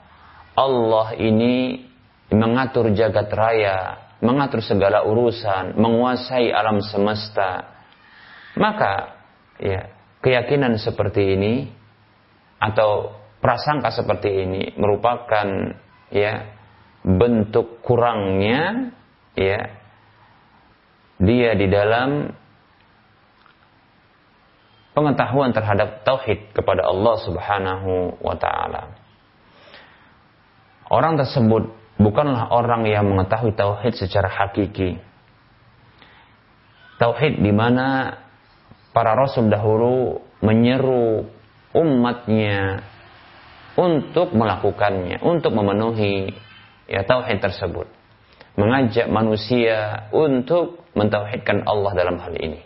Allah ini mengatur jagat raya, mengatur segala urusan, menguasai alam semesta. Maka, ya, keyakinan seperti ini atau prasangka seperti ini merupakan ya bentuk kurangnya ya dia di dalam pengetahuan terhadap tauhid kepada Allah Subhanahu wa taala. Orang tersebut bukanlah orang yang mengetahui tauhid secara hakiki. Tauhid di mana para rasul dahulu menyeru umatnya untuk melakukannya, untuk memenuhi ya tauhid tersebut mengajak manusia untuk mentauhidkan Allah dalam hal ini.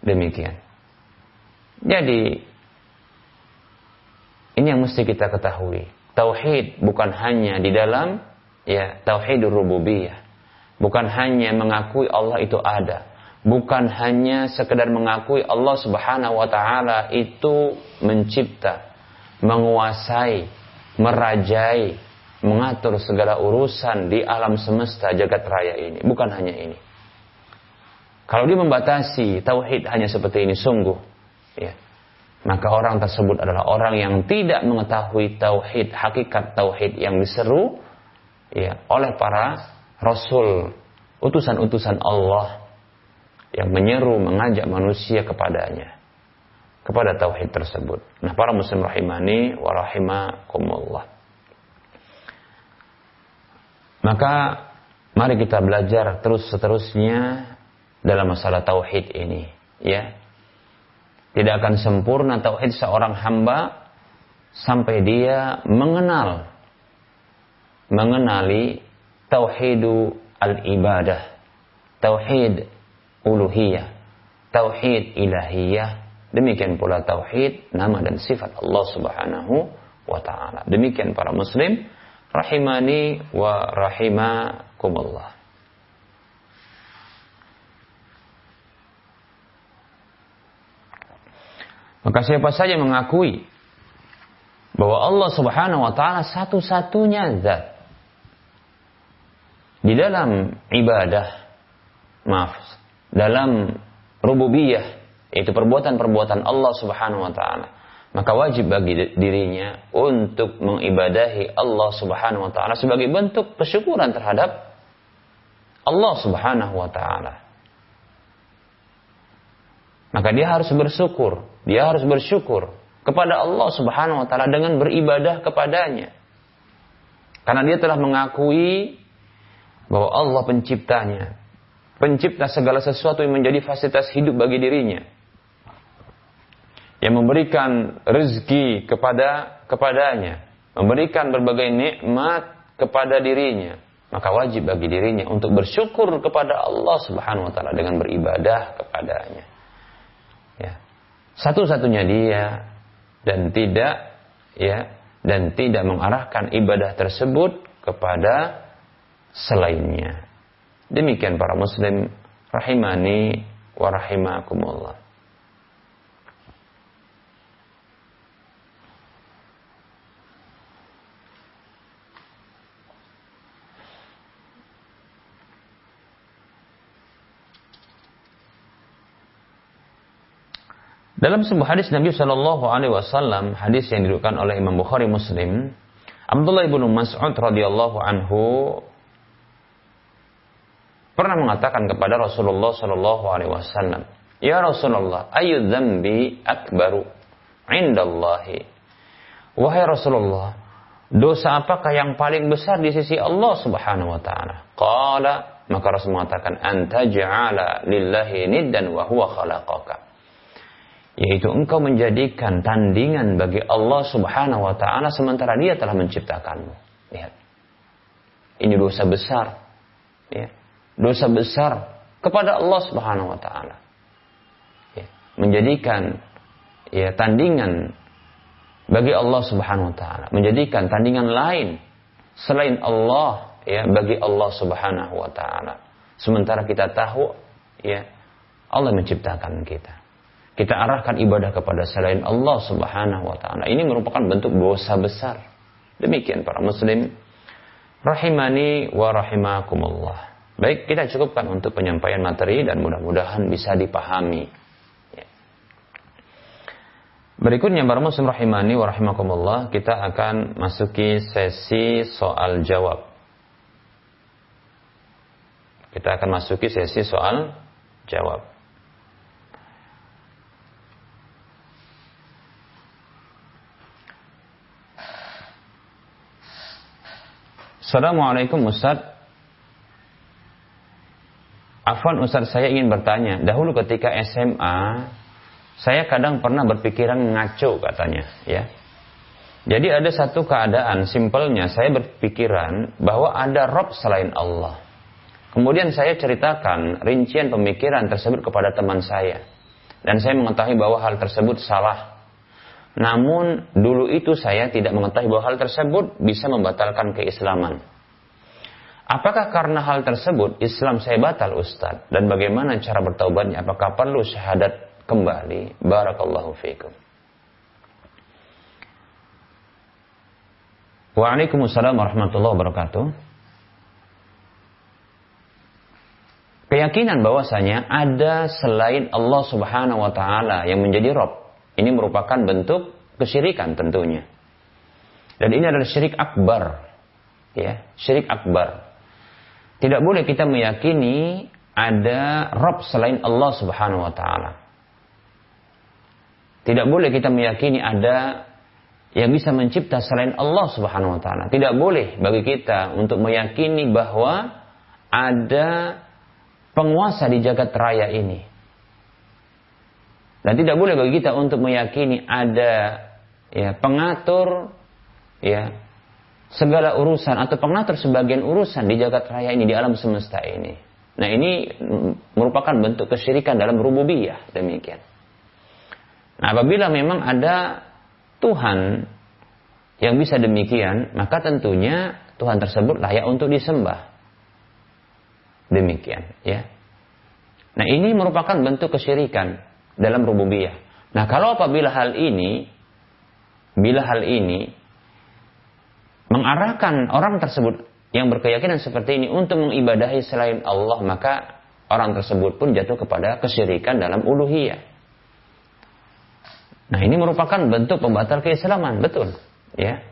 Demikian. Jadi ini yang mesti kita ketahui. Tauhid bukan hanya di dalam ya tauhidur rububiyah. Bukan hanya mengakui Allah itu ada. Bukan hanya sekedar mengakui Allah Subhanahu wa taala itu mencipta, menguasai, merajai, mengatur segala urusan di alam semesta jagat raya ini. Bukan hanya ini. Kalau dia membatasi tauhid hanya seperti ini sungguh, ya, maka orang tersebut adalah orang yang tidak mengetahui tauhid, hakikat tauhid yang diseru ya, oleh para rasul, utusan-utusan Allah yang menyeru, mengajak manusia kepadanya, kepada tauhid tersebut. Nah, para muslim rahimani wa rahimakumullah. Maka mari kita belajar terus seterusnya dalam masalah tauhid ini, ya. Tidak akan sempurna tauhid seorang hamba sampai dia mengenal mengenali tauhidu al-ibadah, tauhid uluhiyah, tauhid ilahiyah, demikian pula tauhid nama dan sifat Allah Subhanahu wa taala. Demikian para muslim rahimani wa rahimakumullah. Maka siapa saja mengakui bahwa Allah Subhanahu wa taala satu-satunya zat di dalam ibadah, maaf, dalam rububiyah yaitu perbuatan-perbuatan Allah Subhanahu wa taala maka wajib bagi dirinya untuk mengibadahi Allah Subhanahu wa taala sebagai bentuk kesyukuran terhadap Allah Subhanahu wa taala. Maka dia harus bersyukur, dia harus bersyukur kepada Allah Subhanahu wa taala dengan beribadah kepadanya. Karena dia telah mengakui bahwa Allah penciptanya, pencipta segala sesuatu yang menjadi fasilitas hidup bagi dirinya. Yang memberikan rezeki kepada kepadanya, memberikan berbagai nikmat kepada dirinya, maka wajib bagi dirinya untuk bersyukur kepada Allah Subhanahu wa taala dengan beribadah kepadanya. Ya. Satu-satunya dia dan tidak ya dan tidak mengarahkan ibadah tersebut kepada selainnya. Demikian para muslim rahimani wa rahimakumullah. Dalam sebuah hadis Nabi Shallallahu Alaihi Wasallam, hadis yang diriwayatkan oleh Imam Bukhari Muslim, Abdullah ibnu Mas'ud radhiyallahu anhu pernah mengatakan kepada Rasulullah Shallallahu Alaihi Wasallam, Ya Rasulullah, ayu dzambi akbaru indallahi. Wahai Rasulullah, dosa apakah yang paling besar di sisi Allah Subhanahu wa taala? Qala Maka Rasul mengatakan anta ja'ala lillahi niddan wa huwa khalaqaka. Yaitu engkau menjadikan tandingan bagi Allah Subhanahu wa taala sementara Dia telah menciptakanmu. Lihat. Ini dosa besar. Ya. Dosa besar kepada Allah Subhanahu wa taala. Ya. Menjadikan ya tandingan bagi Allah Subhanahu wa taala, menjadikan tandingan lain selain Allah ya bagi Allah Subhanahu wa taala. Sementara kita tahu ya Allah menciptakan kita. Kita arahkan ibadah kepada selain Allah Subhanahu wa taala. Ini merupakan bentuk dosa besar. Demikian para muslim rahimani wa rahimakumullah. Baik, kita cukupkan untuk penyampaian materi dan mudah-mudahan bisa dipahami. Ya. Berikutnya para muslim rahimani wa rahimakumullah, kita akan masuki sesi soal jawab. Kita akan masuki sesi soal jawab. Assalamualaikum Ustaz. Afwan Ustaz saya ingin bertanya. Dahulu ketika SMA, saya kadang pernah berpikiran ngaco katanya. ya. Jadi ada satu keadaan, simpelnya saya berpikiran bahwa ada Rob selain Allah. Kemudian saya ceritakan rincian pemikiran tersebut kepada teman saya. Dan saya mengetahui bahwa hal tersebut salah. Namun dulu itu saya tidak mengetahui bahwa hal tersebut bisa membatalkan keislaman. Apakah karena hal tersebut Islam saya batal Ustaz? Dan bagaimana cara bertaubatnya? Apakah perlu syahadat kembali? Barakallahu fiikum. Waalaikumsalam warahmatullahi wabarakatuh. Keyakinan bahwasanya ada selain Allah Subhanahu wa taala yang menjadi Rob ini merupakan bentuk kesyirikan tentunya. Dan ini adalah syirik akbar. Ya, syirik akbar. Tidak boleh kita meyakini ada Rob selain Allah Subhanahu wa taala. Tidak boleh kita meyakini ada yang bisa mencipta selain Allah Subhanahu wa taala. Tidak boleh bagi kita untuk meyakini bahwa ada penguasa di jagat raya ini. Dan tidak boleh bagi kita untuk meyakini ada ya pengatur ya segala urusan atau pengatur sebagian urusan di jagat raya ini di alam semesta ini. Nah, ini merupakan bentuk kesyirikan dalam rububiyah demikian. Nah, apabila memang ada Tuhan yang bisa demikian, maka tentunya Tuhan tersebut layak untuk disembah. Demikian, ya. Nah, ini merupakan bentuk kesyirikan dalam rububiyah. Nah, kalau apabila hal ini bila hal ini mengarahkan orang tersebut yang berkeyakinan seperti ini untuk mengibadahi selain Allah, maka orang tersebut pun jatuh kepada kesyirikan dalam uluhiyah. Nah, ini merupakan bentuk pembatal keislaman, betul, ya.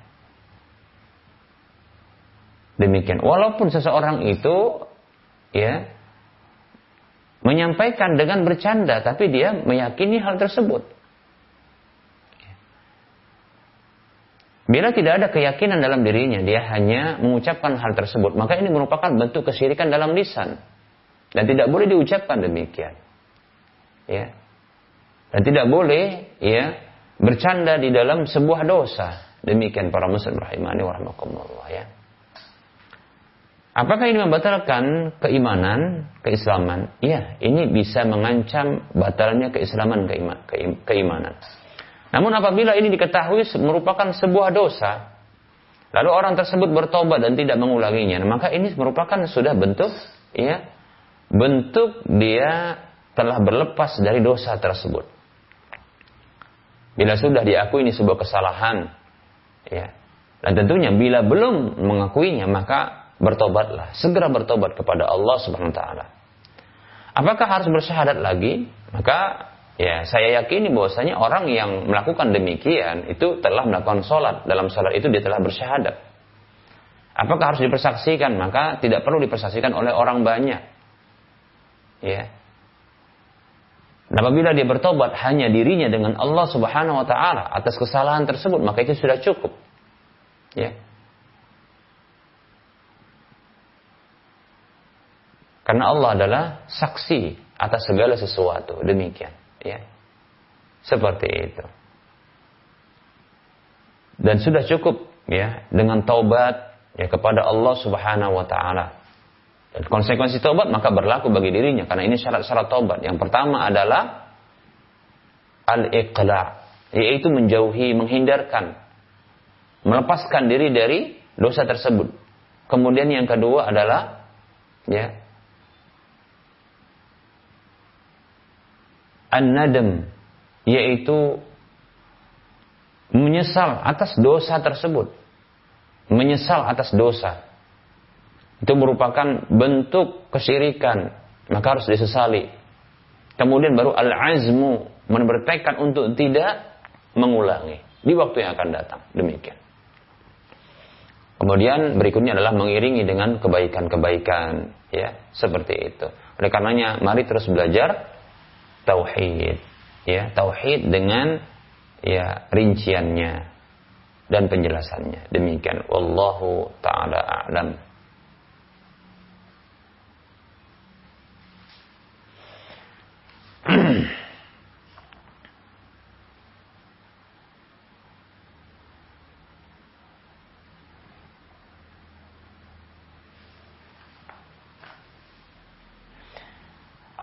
Demikian. Walaupun seseorang itu ya menyampaikan dengan bercanda, tapi dia meyakini hal tersebut. Bila tidak ada keyakinan dalam dirinya, dia hanya mengucapkan hal tersebut, maka ini merupakan bentuk kesyirikan dalam lisan. Dan tidak boleh diucapkan demikian. Ya. Dan tidak boleh ya bercanda di dalam sebuah dosa. Demikian para muslim rahimani wa ya. Apakah ini membatalkan keimanan, keislaman? Iya, ini bisa mengancam batalnya keislaman, keima, keimanan. Namun apabila ini diketahui merupakan sebuah dosa, lalu orang tersebut bertobat dan tidak mengulanginya, maka ini merupakan sudah bentuk, ya, bentuk dia telah berlepas dari dosa tersebut. Bila sudah diakui ini sebuah kesalahan, ya, dan tentunya bila belum mengakuinya, maka bertobatlah, segera bertobat kepada Allah Subhanahu wa taala. Apakah harus bersyahadat lagi? Maka ya saya yakini bahwasanya orang yang melakukan demikian itu telah melakukan sholat. Dalam sholat itu dia telah bersyahadat. Apakah harus dipersaksikan? Maka tidak perlu dipersaksikan oleh orang banyak. Ya. Nah, apabila dia bertobat hanya dirinya dengan Allah Subhanahu wa taala atas kesalahan tersebut, maka itu sudah cukup. Ya. Karena Allah adalah saksi atas segala sesuatu. Demikian, ya. Seperti itu. Dan sudah cukup ya dengan taubat ya kepada Allah Subhanahu wa taala. Dan konsekuensi taubat maka berlaku bagi dirinya karena ini syarat-syarat taubat. Yang pertama adalah al-iqla, yaitu menjauhi, menghindarkan, melepaskan diri dari dosa tersebut. Kemudian yang kedua adalah ya an-nadam yaitu menyesal atas dosa tersebut. Menyesal atas dosa. Itu merupakan bentuk kesyirikan, maka harus disesali. Kemudian baru al-azmu bertekad untuk tidak mengulangi di waktu yang akan datang. Demikian. Kemudian berikutnya adalah mengiringi dengan kebaikan-kebaikan, ya, seperti itu. Oleh karenanya, mari terus belajar tauhid, ya, tauhid dengan ya rinciannya dan penjelasannya. Demikian wallahu taala a'lam.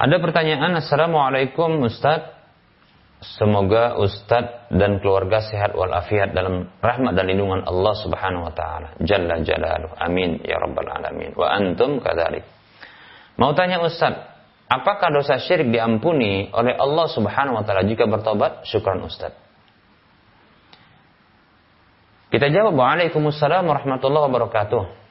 Ada pertanyaan, Assalamualaikum Ustaz. Semoga Ustaz dan keluarga sehat walafiat dalam rahmat dan lindungan Allah Subhanahu wa taala. Jalla jalaluh. Amin ya rabbal alamin. Wa antum kadzalik. Mau tanya Ustaz, apakah dosa syirik diampuni oleh Allah Subhanahu wa taala jika bertobat? Syukran Ustaz. Kita jawab Waalaikumsalam warahmatullahi wabarakatuh.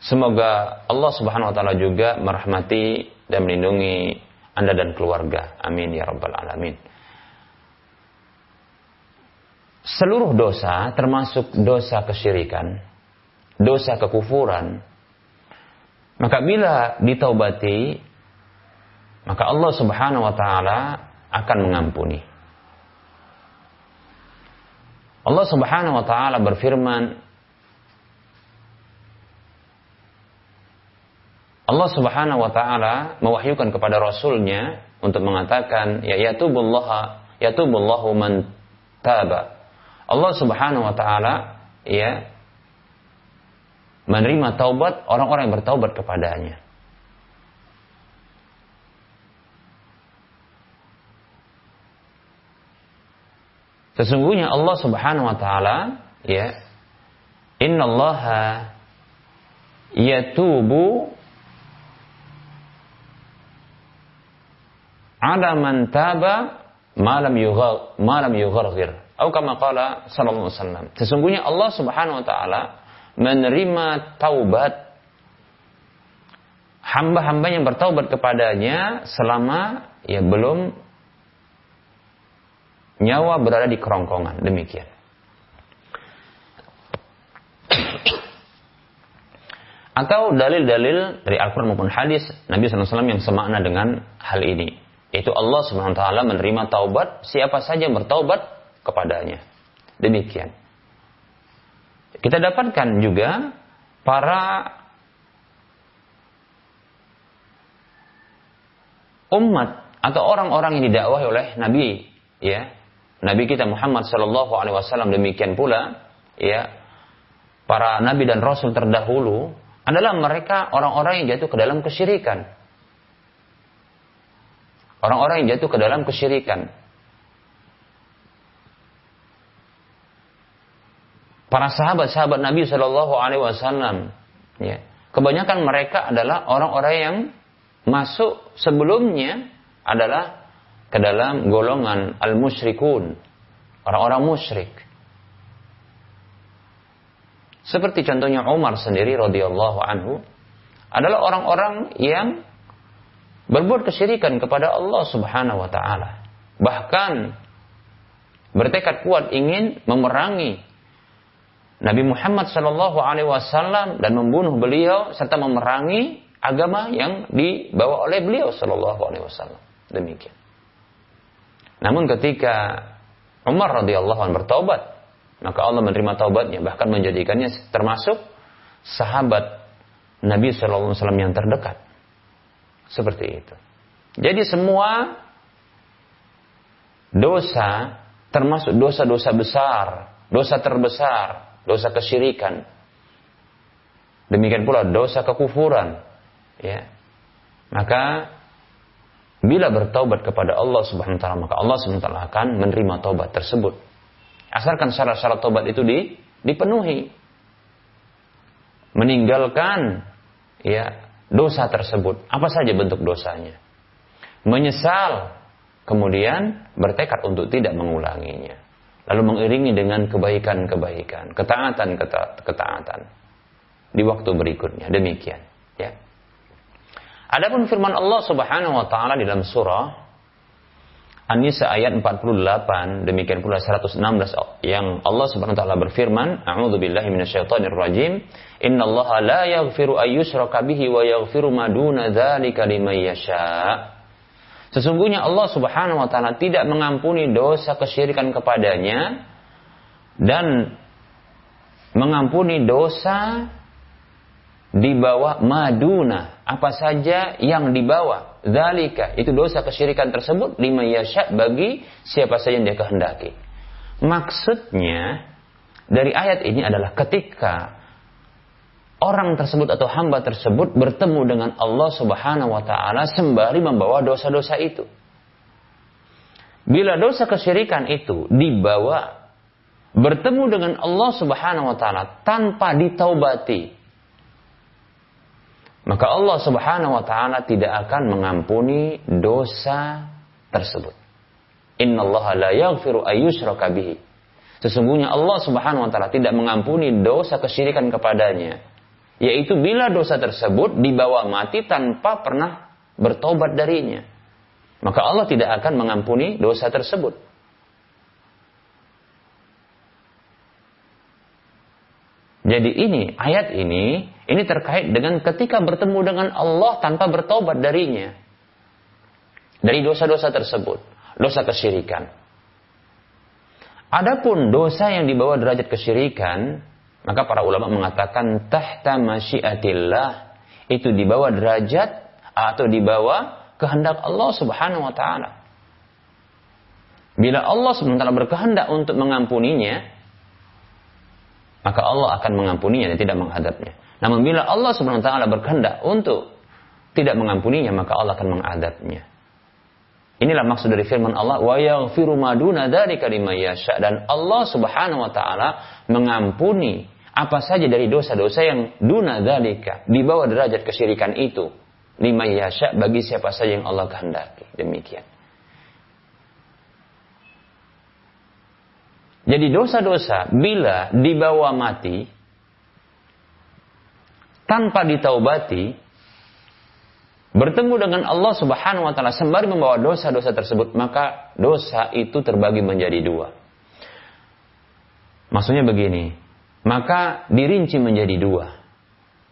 Semoga Allah Subhanahu wa taala juga merahmati dan melindungi Anda dan keluarga. Amin ya rabbal alamin. Seluruh dosa termasuk dosa kesyirikan, dosa kekufuran, maka bila ditaubati, maka Allah Subhanahu wa taala akan mengampuni. Allah Subhanahu wa taala berfirman Allah Subhanahu wa taala mewahyukan kepada rasulnya untuk mengatakan ya yatubullah yatubullahu man taba. Allah Subhanahu wa taala ya menerima taubat orang-orang yang bertaubat kepadanya. Sesungguhnya Allah Subhanahu wa taala ya innallaha yatubu ada man taba malam yughar malam yugharghir atau kama qala sallallahu alaihi wasallam sesungguhnya Allah Subhanahu wa taala menerima taubat. Hamba-hamba yang bertaubat kepadanya selama ya belum nyawa berada di kerongkongan. Demikian. Atau dalil-dalil dari Al-Quran maupun hadis Nabi SAW yang semakna dengan hal ini itu Allah Subhanahu wa taala menerima taubat siapa saja yang bertaubat kepadanya. Demikian. Kita dapatkan juga para umat atau orang-orang yang didakwahi oleh Nabi ya Nabi kita Muhammad Shallallahu Alaihi Wasallam demikian pula ya para Nabi dan Rasul terdahulu adalah mereka orang-orang yang jatuh ke dalam kesyirikan Orang-orang yang jatuh ke dalam kesyirikan. Para sahabat-sahabat Nabi Shallallahu Alaihi Wasallam, ya, kebanyakan mereka adalah orang-orang yang masuk sebelumnya adalah ke dalam golongan al-musyrikun, orang-orang musyrik. Seperti contohnya Umar sendiri radhiyallahu anhu adalah orang-orang yang berbuat kesyirikan kepada Allah Subhanahu wa taala. Bahkan bertekad kuat ingin memerangi Nabi Muhammad Shallallahu alaihi wasallam dan membunuh beliau serta memerangi agama yang dibawa oleh beliau Shallallahu alaihi wasallam. Demikian. Namun ketika Umar radhiyallahu anhu bertaubat, maka Allah menerima taubatnya bahkan menjadikannya termasuk sahabat Nabi SAW yang terdekat. Seperti itu. Jadi semua dosa termasuk dosa-dosa besar, dosa terbesar, dosa kesyirikan. Demikian pula dosa kekufuran. Ya. Maka bila bertaubat kepada Allah Subhanahu wa taala, maka Allah Subhanahu wa taala akan menerima taubat tersebut. Asalkan syarat-syarat taubat itu di, dipenuhi. Meninggalkan ya dosa tersebut. Apa saja bentuk dosanya? Menyesal, kemudian bertekad untuk tidak mengulanginya. Lalu mengiringi dengan kebaikan-kebaikan, ketaatan-ketaatan di waktu berikutnya. Demikian, ya. Adapun firman Allah Subhanahu wa taala di dalam surah An-Nisa ayat 48 demikian pula 116 yang Allah Subhanahu wa taala berfirman, A'udzu billahi minasyaitonir rajim, "Innallaha la yaghfiru ay yushraka bihi wa yaghfiru ma duna dzalika liman yasha." Sesungguhnya Allah Subhanahu wa taala tidak mengampuni dosa kesyirikan kepadanya dan mengampuni dosa di bawah maduna apa saja yang di bawah Zalika itu dosa kesyirikan tersebut lima yasha bagi siapa saja yang dia kehendaki. Maksudnya dari ayat ini adalah ketika orang tersebut atau hamba tersebut bertemu dengan Allah Subhanahu wa taala sembari membawa dosa-dosa itu. Bila dosa kesyirikan itu dibawa bertemu dengan Allah Subhanahu wa taala tanpa ditaubati, maka Allah Subhanahu wa taala tidak akan mengampuni dosa tersebut. Innallaha la yaghfiru ayyushraka bihi. Sesungguhnya Allah Subhanahu wa taala tidak mengampuni dosa kesyirikan kepadanya, yaitu bila dosa tersebut dibawa mati tanpa pernah bertobat darinya. Maka Allah tidak akan mengampuni dosa tersebut. Jadi ini ayat ini ini terkait dengan ketika bertemu dengan Allah tanpa bertobat darinya. Dari dosa-dosa tersebut. Dosa kesyirikan. Adapun dosa yang dibawa derajat kesyirikan, maka para ulama mengatakan tahta masyiatillah itu dibawa derajat atau dibawa kehendak Allah Subhanahu wa taala. Bila Allah SWT berkehendak untuk mengampuninya, maka Allah akan mengampuninya dan tidak menghadapnya. Namun bila Allah Subhanahu wa taala berkehendak untuk tidak mengampuninya, maka Allah akan mengadabnya. Inilah maksud dari firman Allah, "Wa yaghfiru ma duna dzalika yasha." Dan Allah Subhanahu wa taala mengampuni apa saja dari dosa-dosa yang duna dzalika, di bawah derajat kesyirikan itu, lima yasha bagi siapa saja yang Allah kehendaki. Demikian. Jadi dosa-dosa bila dibawa mati tanpa ditaubati, bertemu dengan Allah Subhanahu wa taala sembari membawa dosa-dosa tersebut, maka dosa itu terbagi menjadi dua. Maksudnya begini, maka dirinci menjadi dua.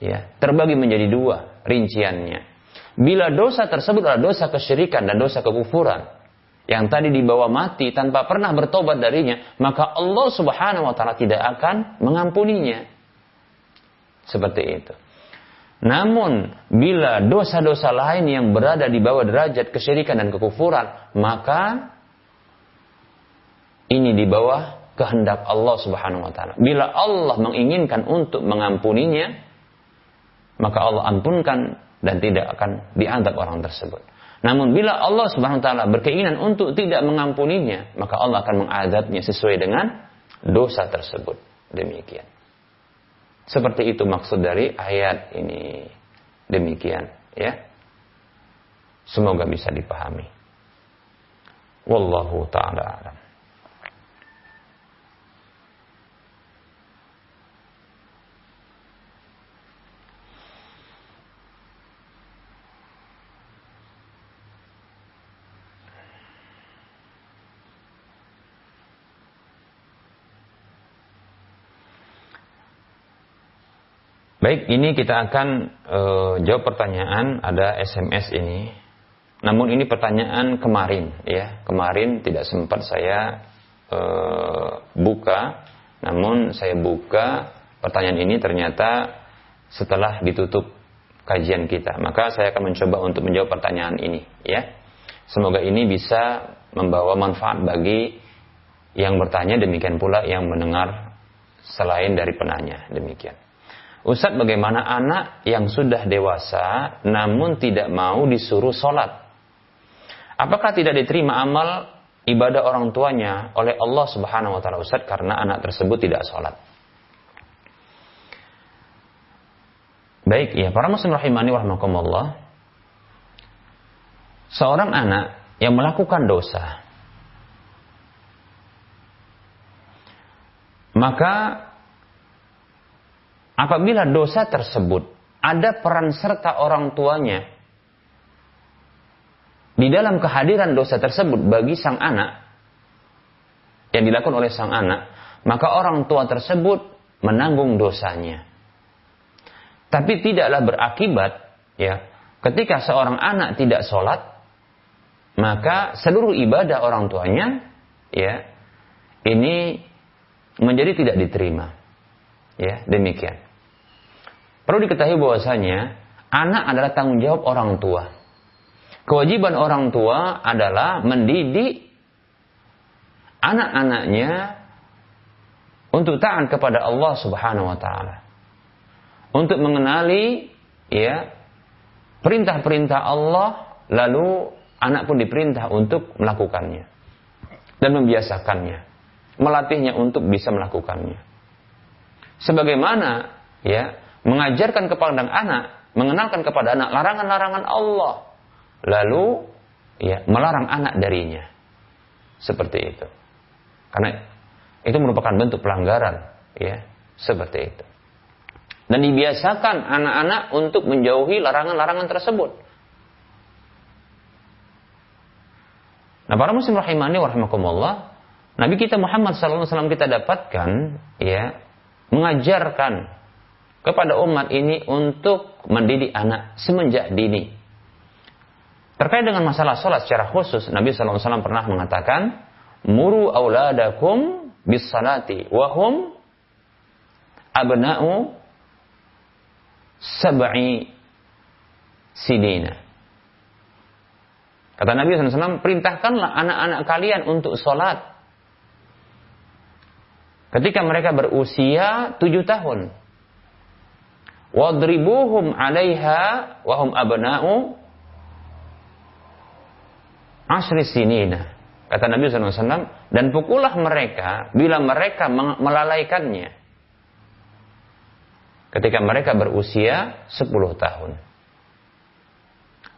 Ya, terbagi menjadi dua rinciannya. Bila dosa tersebut adalah dosa kesyirikan dan dosa kekufuran, yang tadi dibawa mati tanpa pernah bertobat darinya, maka Allah Subhanahu wa taala tidak akan mengampuninya. Seperti itu. Namun, bila dosa-dosa lain yang berada di bawah derajat kesyirikan dan kekufuran, maka ini di bawah kehendak Allah Subhanahu wa taala. Bila Allah menginginkan untuk mengampuninya, maka Allah ampunkan dan tidak akan dianggap orang tersebut. Namun bila Allah Subhanahu wa taala berkeinginan untuk tidak mengampuninya, maka Allah akan mengadabnya sesuai dengan dosa tersebut. Demikian. Seperti itu maksud dari ayat ini. Demikian, ya. Semoga bisa dipahami. Wallahu taala alam. Baik, ini kita akan uh, jawab pertanyaan ada SMS ini. Namun ini pertanyaan kemarin ya. Kemarin tidak sempat saya uh, buka. Namun saya buka pertanyaan ini ternyata setelah ditutup kajian kita. Maka saya akan mencoba untuk menjawab pertanyaan ini, ya. Semoga ini bisa membawa manfaat bagi yang bertanya demikian pula yang mendengar selain dari penanya demikian. Ustadz bagaimana anak yang sudah dewasa namun tidak mau disuruh sholat? Apakah tidak diterima amal ibadah orang tuanya oleh Allah Subhanahu wa taala Ustadz karena anak tersebut tidak sholat? Baik, ya para muslim rahimani warahmatullah. Seorang anak yang melakukan dosa maka apabila dosa tersebut ada peran serta orang tuanya di dalam kehadiran dosa tersebut bagi sang anak yang dilakukan oleh sang anak, maka orang tua tersebut menanggung dosanya. Tapi tidaklah berakibat ya ketika seorang anak tidak sholat maka seluruh ibadah orang tuanya ya ini menjadi tidak diterima. Ya, demikian. Perlu diketahui bahwasanya anak adalah tanggung jawab orang tua. Kewajiban orang tua adalah mendidik anak-anaknya untuk taat kepada Allah Subhanahu wa taala untuk mengenali ya perintah-perintah Allah lalu anak pun diperintah untuk melakukannya dan membiasakannya melatihnya untuk bisa melakukannya sebagaimana ya mengajarkan kepada anak mengenalkan kepada anak larangan-larangan Allah. Lalu ya melarang anak darinya. Seperti itu. Karena itu merupakan bentuk pelanggaran ya seperti itu. Dan dibiasakan anak-anak untuk menjauhi larangan-larangan tersebut. Nah, para muslim rahimani wa rahimakumullah, Nabi kita Muhammad wasallam kita dapatkan ya mengajarkan kepada umat ini untuk mendidik anak semenjak dini. Terkait dengan masalah sholat secara khusus, Nabi wasallam pernah mengatakan, "Muru auladakum bis salati wa hum abna'u sab'i sinina. Kata Nabi SAW, perintahkanlah anak-anak kalian untuk sholat. Ketika mereka berusia tujuh tahun. Wadribuhum alaiha wahum abna'u asri sinina. Kata Nabi SAW, dan pukullah mereka bila mereka melalaikannya ketika mereka berusia 10 tahun.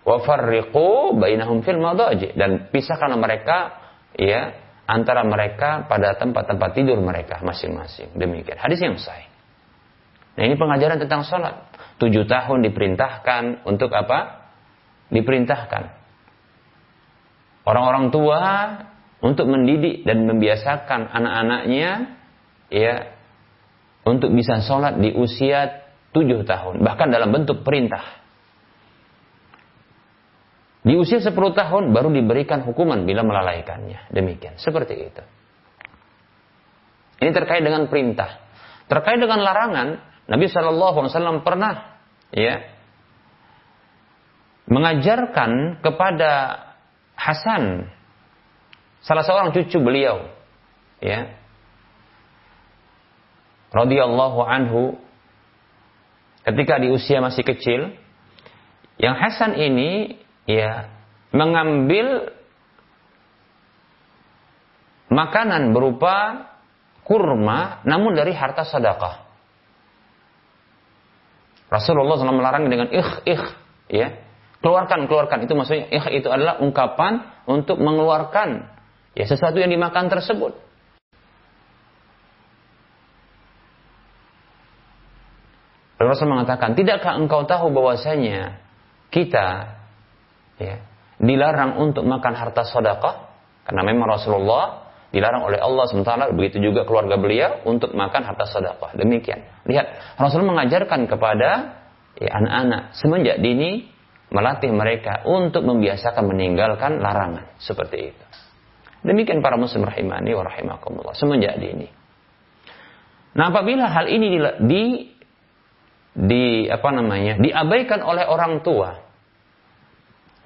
Wa farriqu bainahum fil madaji dan pisahkan mereka ya antara mereka pada tempat-tempat tidur mereka masing-masing. Demikian. Hadis yang sahih. Nah, ini pengajaran tentang sholat. Tujuh tahun diperintahkan untuk apa? Diperintahkan. Orang-orang tua untuk mendidik dan membiasakan anak-anaknya ya untuk bisa sholat di usia tujuh tahun, bahkan dalam bentuk perintah. Di usia sepuluh tahun baru diberikan hukuman bila melalaikannya. Demikian, seperti itu. Ini terkait dengan perintah. Terkait dengan larangan, Nabi Shallallahu Alaihi Wasallam pernah ya mengajarkan kepada Hasan, salah seorang cucu beliau, ya, radhiyallahu anhu ketika di usia masih kecil yang Hasan ini ya mengambil makanan berupa kurma namun dari harta sedekah. Rasulullah SAW melarang dengan ikh ikh ya. Keluarkan keluarkan. Itu maksudnya ikh itu adalah ungkapan untuk mengeluarkan ya sesuatu yang dimakan tersebut. Rasul mengatakan, tidakkah engkau tahu bahwasanya kita ya, dilarang untuk makan harta sedekah? Karena memang Rasulullah dilarang oleh Allah sementara begitu juga keluarga beliau untuk makan harta sedekah. Demikian. Lihat, Rasul mengajarkan kepada ya, anak-anak semenjak dini melatih mereka untuk membiasakan meninggalkan larangan seperti itu. Demikian para muslim rahimani wa rahimakumullah semenjak dini. Nah, apabila hal ini di, di apa namanya diabaikan oleh orang tua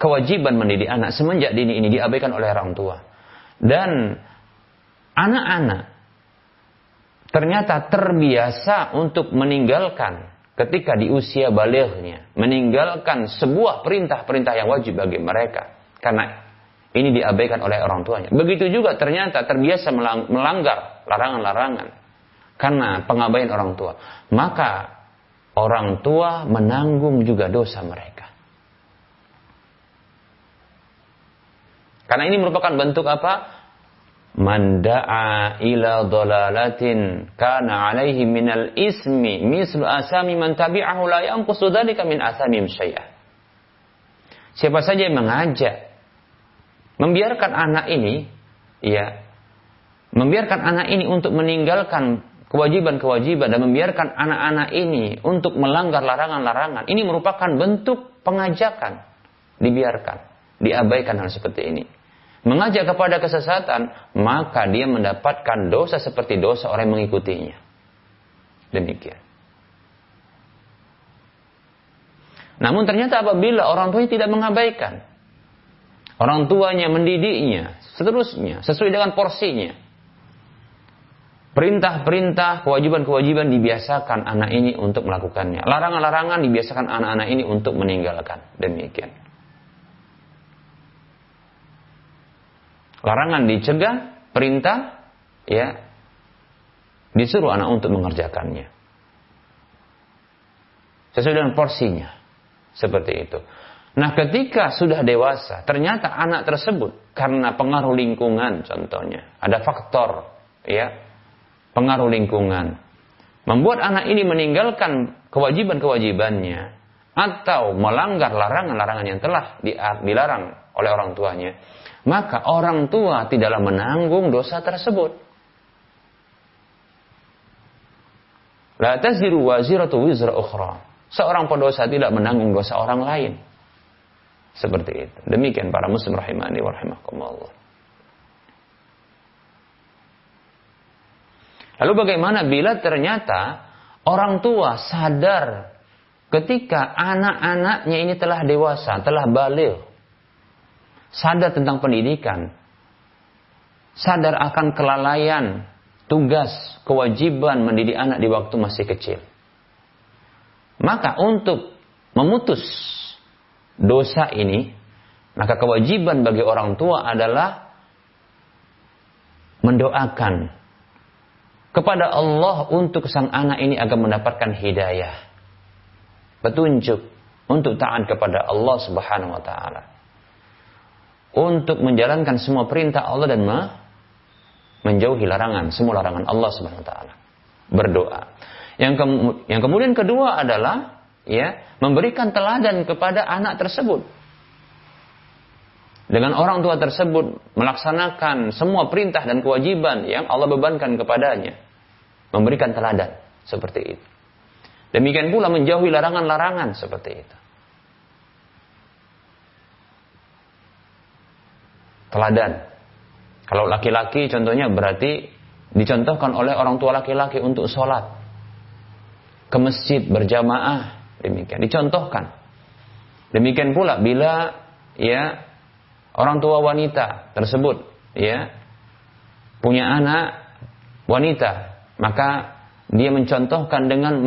kewajiban mendidik anak semenjak dini ini diabaikan oleh orang tua dan anak-anak ternyata terbiasa untuk meninggalkan ketika di usia balighnya meninggalkan sebuah perintah-perintah yang wajib bagi mereka karena ini diabaikan oleh orang tuanya. Begitu juga ternyata terbiasa melanggar larangan-larangan karena pengabaian orang tua. Maka orang tua menanggung juga dosa mereka. Karena ini merupakan bentuk apa? Manda'a ila dolalatin kana alaihi minal ismi mislu asami man tabi'ahu la yanqusu dhalika min asami syai'ah. Siapa saja yang mengajak membiarkan anak ini ya membiarkan anak ini untuk meninggalkan kewajiban-kewajiban dan membiarkan anak-anak ini untuk melanggar larangan-larangan ini merupakan bentuk pengajakan dibiarkan diabaikan hal seperti ini mengajak kepada kesesatan, maka dia mendapatkan dosa seperti dosa orang yang mengikutinya. Demikian. Namun ternyata apabila orang tuanya tidak mengabaikan, orang tuanya mendidiknya, seterusnya, sesuai dengan porsinya, perintah-perintah, kewajiban-kewajiban dibiasakan anak ini untuk melakukannya. Larangan-larangan dibiasakan anak-anak ini untuk meninggalkan. Demikian. Larangan dicegah, perintah ya disuruh anak untuk mengerjakannya. Sesuai dengan porsinya. Seperti itu. Nah, ketika sudah dewasa, ternyata anak tersebut karena pengaruh lingkungan contohnya, ada faktor ya, pengaruh lingkungan membuat anak ini meninggalkan kewajiban-kewajibannya atau melanggar larangan-larangan yang telah dilarang oleh orang tuanya maka orang tua tidaklah menanggung dosa tersebut. La taziru waziratu wizra ukhra. Seorang pendosa tidak menanggung dosa orang lain. Seperti itu. Demikian para muslim rahimani wa rahimakumullah. Lalu bagaimana bila ternyata orang tua sadar ketika anak-anaknya ini telah dewasa, telah balik, sadar tentang pendidikan, sadar akan kelalaian, tugas, kewajiban mendidik anak di waktu masih kecil. Maka untuk memutus dosa ini, maka kewajiban bagi orang tua adalah mendoakan kepada Allah untuk sang anak ini agar mendapatkan hidayah, petunjuk untuk taat kepada Allah Subhanahu wa taala untuk menjalankan semua perintah Allah dan menjauhi larangan, semua larangan Allah Subhanahu wa taala. Berdoa. Yang, ke yang kemudian kedua adalah ya, memberikan teladan kepada anak tersebut. Dengan orang tua tersebut melaksanakan semua perintah dan kewajiban yang Allah bebankan kepadanya. Memberikan teladan seperti itu. Demikian pula menjauhi larangan-larangan seperti itu. Teladan. Kalau laki-laki contohnya berarti dicontohkan oleh orang tua laki-laki untuk sholat ke masjid berjamaah demikian dicontohkan. Demikian pula bila ya orang tua wanita tersebut ya punya anak wanita maka dia mencontohkan dengan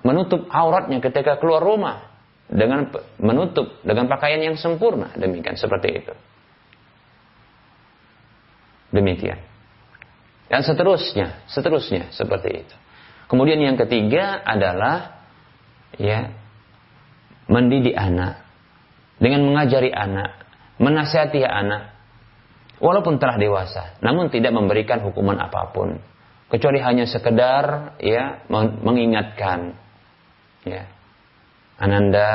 menutup auratnya ketika keluar rumah dengan menutup dengan pakaian yang sempurna demikian seperti itu. Demikian. Dan seterusnya, seterusnya seperti itu. Kemudian yang ketiga adalah ya mendidik anak dengan mengajari anak, menasihati anak walaupun telah dewasa, namun tidak memberikan hukuman apa pun kecuali hanya sekedar ya mengingatkan ya Ananda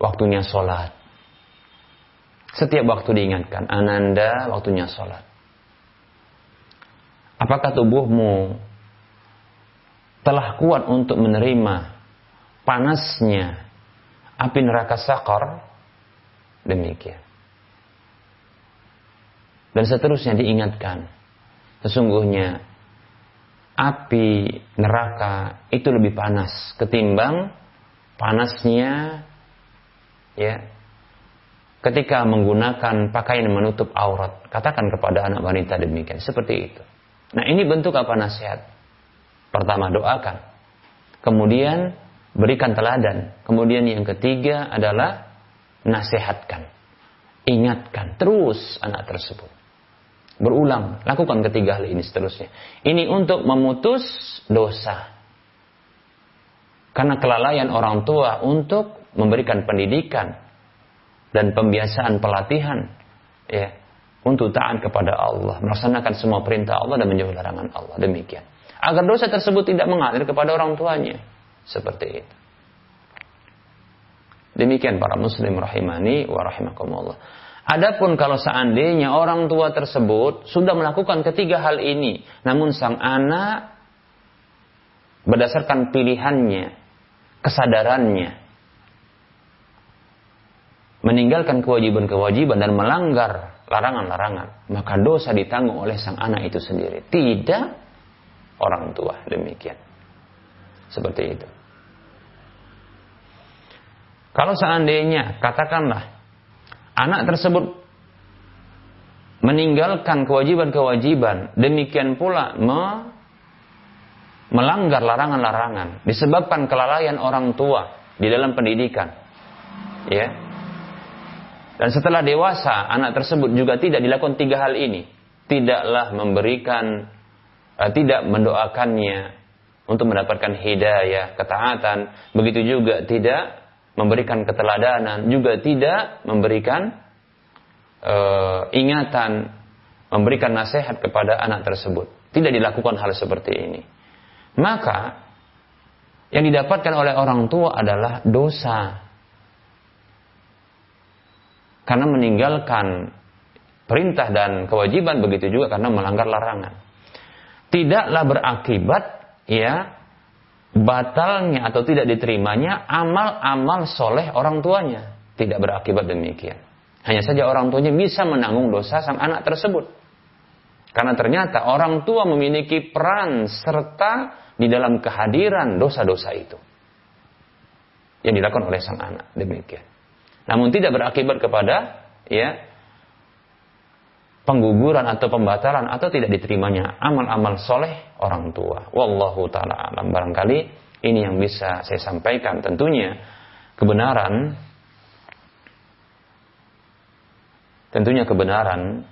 waktunya sholat setiap waktu diingatkan Ananda waktunya sholat Apakah tubuhmu telah kuat untuk menerima panasnya api neraka sakar? Demikian. Dan seterusnya diingatkan. Sesungguhnya api neraka itu lebih panas ketimbang panasnya ya ketika menggunakan pakaian menutup aurat. Katakan kepada anak wanita demikian, seperti itu. Nah, ini bentuk apa nasihat? Pertama, doakan. Kemudian berikan teladan. Kemudian yang ketiga adalah nasihatkan. Ingatkan terus anak tersebut. Berulang, lakukan ketiga hal ini seterusnya. Ini untuk memutus dosa. Karena kelalaian orang tua untuk memberikan pendidikan dan pembiasaan pelatihan ya untuk taat kepada Allah, melaksanakan semua perintah Allah dan menjauhi larangan Allah. Demikian. Agar dosa tersebut tidak mengalir kepada orang tuanya. Seperti itu. Demikian para muslim rahimani wa rahimakumullah. Adapun kalau seandainya orang tua tersebut sudah melakukan ketiga hal ini, namun sang anak berdasarkan pilihannya, kesadarannya, meninggalkan kewajiban-kewajiban dan melanggar larangan-larangan, maka dosa ditanggung oleh sang anak itu sendiri, tidak orang tua. Demikian. Seperti itu. Kalau seandainya katakanlah anak tersebut meninggalkan kewajiban-kewajiban, demikian pula me melanggar larangan-larangan disebabkan kelalaian orang tua di dalam pendidikan. Ya. Dan setelah dewasa, anak tersebut juga tidak dilakukan tiga hal ini. Tidaklah memberikan, uh, tidak mendoakannya untuk mendapatkan hidayah, ketaatan. Begitu juga tidak memberikan keteladanan, juga tidak memberikan uh, ingatan, memberikan nasihat kepada anak tersebut. Tidak dilakukan hal seperti ini. Maka yang didapatkan oleh orang tua adalah dosa. Karena meninggalkan perintah dan kewajiban begitu juga karena melanggar larangan. Tidaklah berakibat ya batalnya atau tidak diterimanya amal-amal soleh orang tuanya. Tidak berakibat demikian. Hanya saja orang tuanya bisa menanggung dosa sang anak tersebut. Karena ternyata orang tua memiliki peran serta di dalam kehadiran dosa-dosa itu. Yang dilakukan oleh sang anak. Demikian. Namun tidak berakibat kepada ya pengguguran atau pembatalan atau tidak diterimanya amal-amal soleh orang tua. Wallahu taala alam. Barangkali ini yang bisa saya sampaikan. Tentunya kebenaran tentunya kebenaran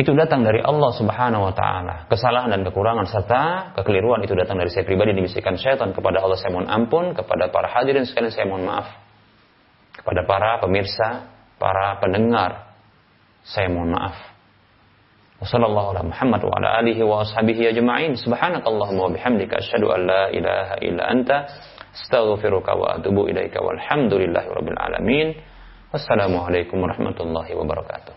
itu datang dari Allah Subhanahu wa taala. Kesalahan dan kekurangan serta kekeliruan itu datang dari saya pribadi dibisikkan syaitan kepada Allah saya mohon ampun, kepada para hadirin sekalian saya mohon maaf. Kepada para pemirsa, para pendengar saya mohon maaf. Wassallallahu ala Muhammad wa ala alihi wa ashabihi ajma'in. Subhanakallahumma wa bihamdika asyhadu an la ilaha illa anta astaghfiruka wa atubu ilaika walhamdulillahi rabbil alamin. Wassalamualaikum warahmatullahi wabarakatuh.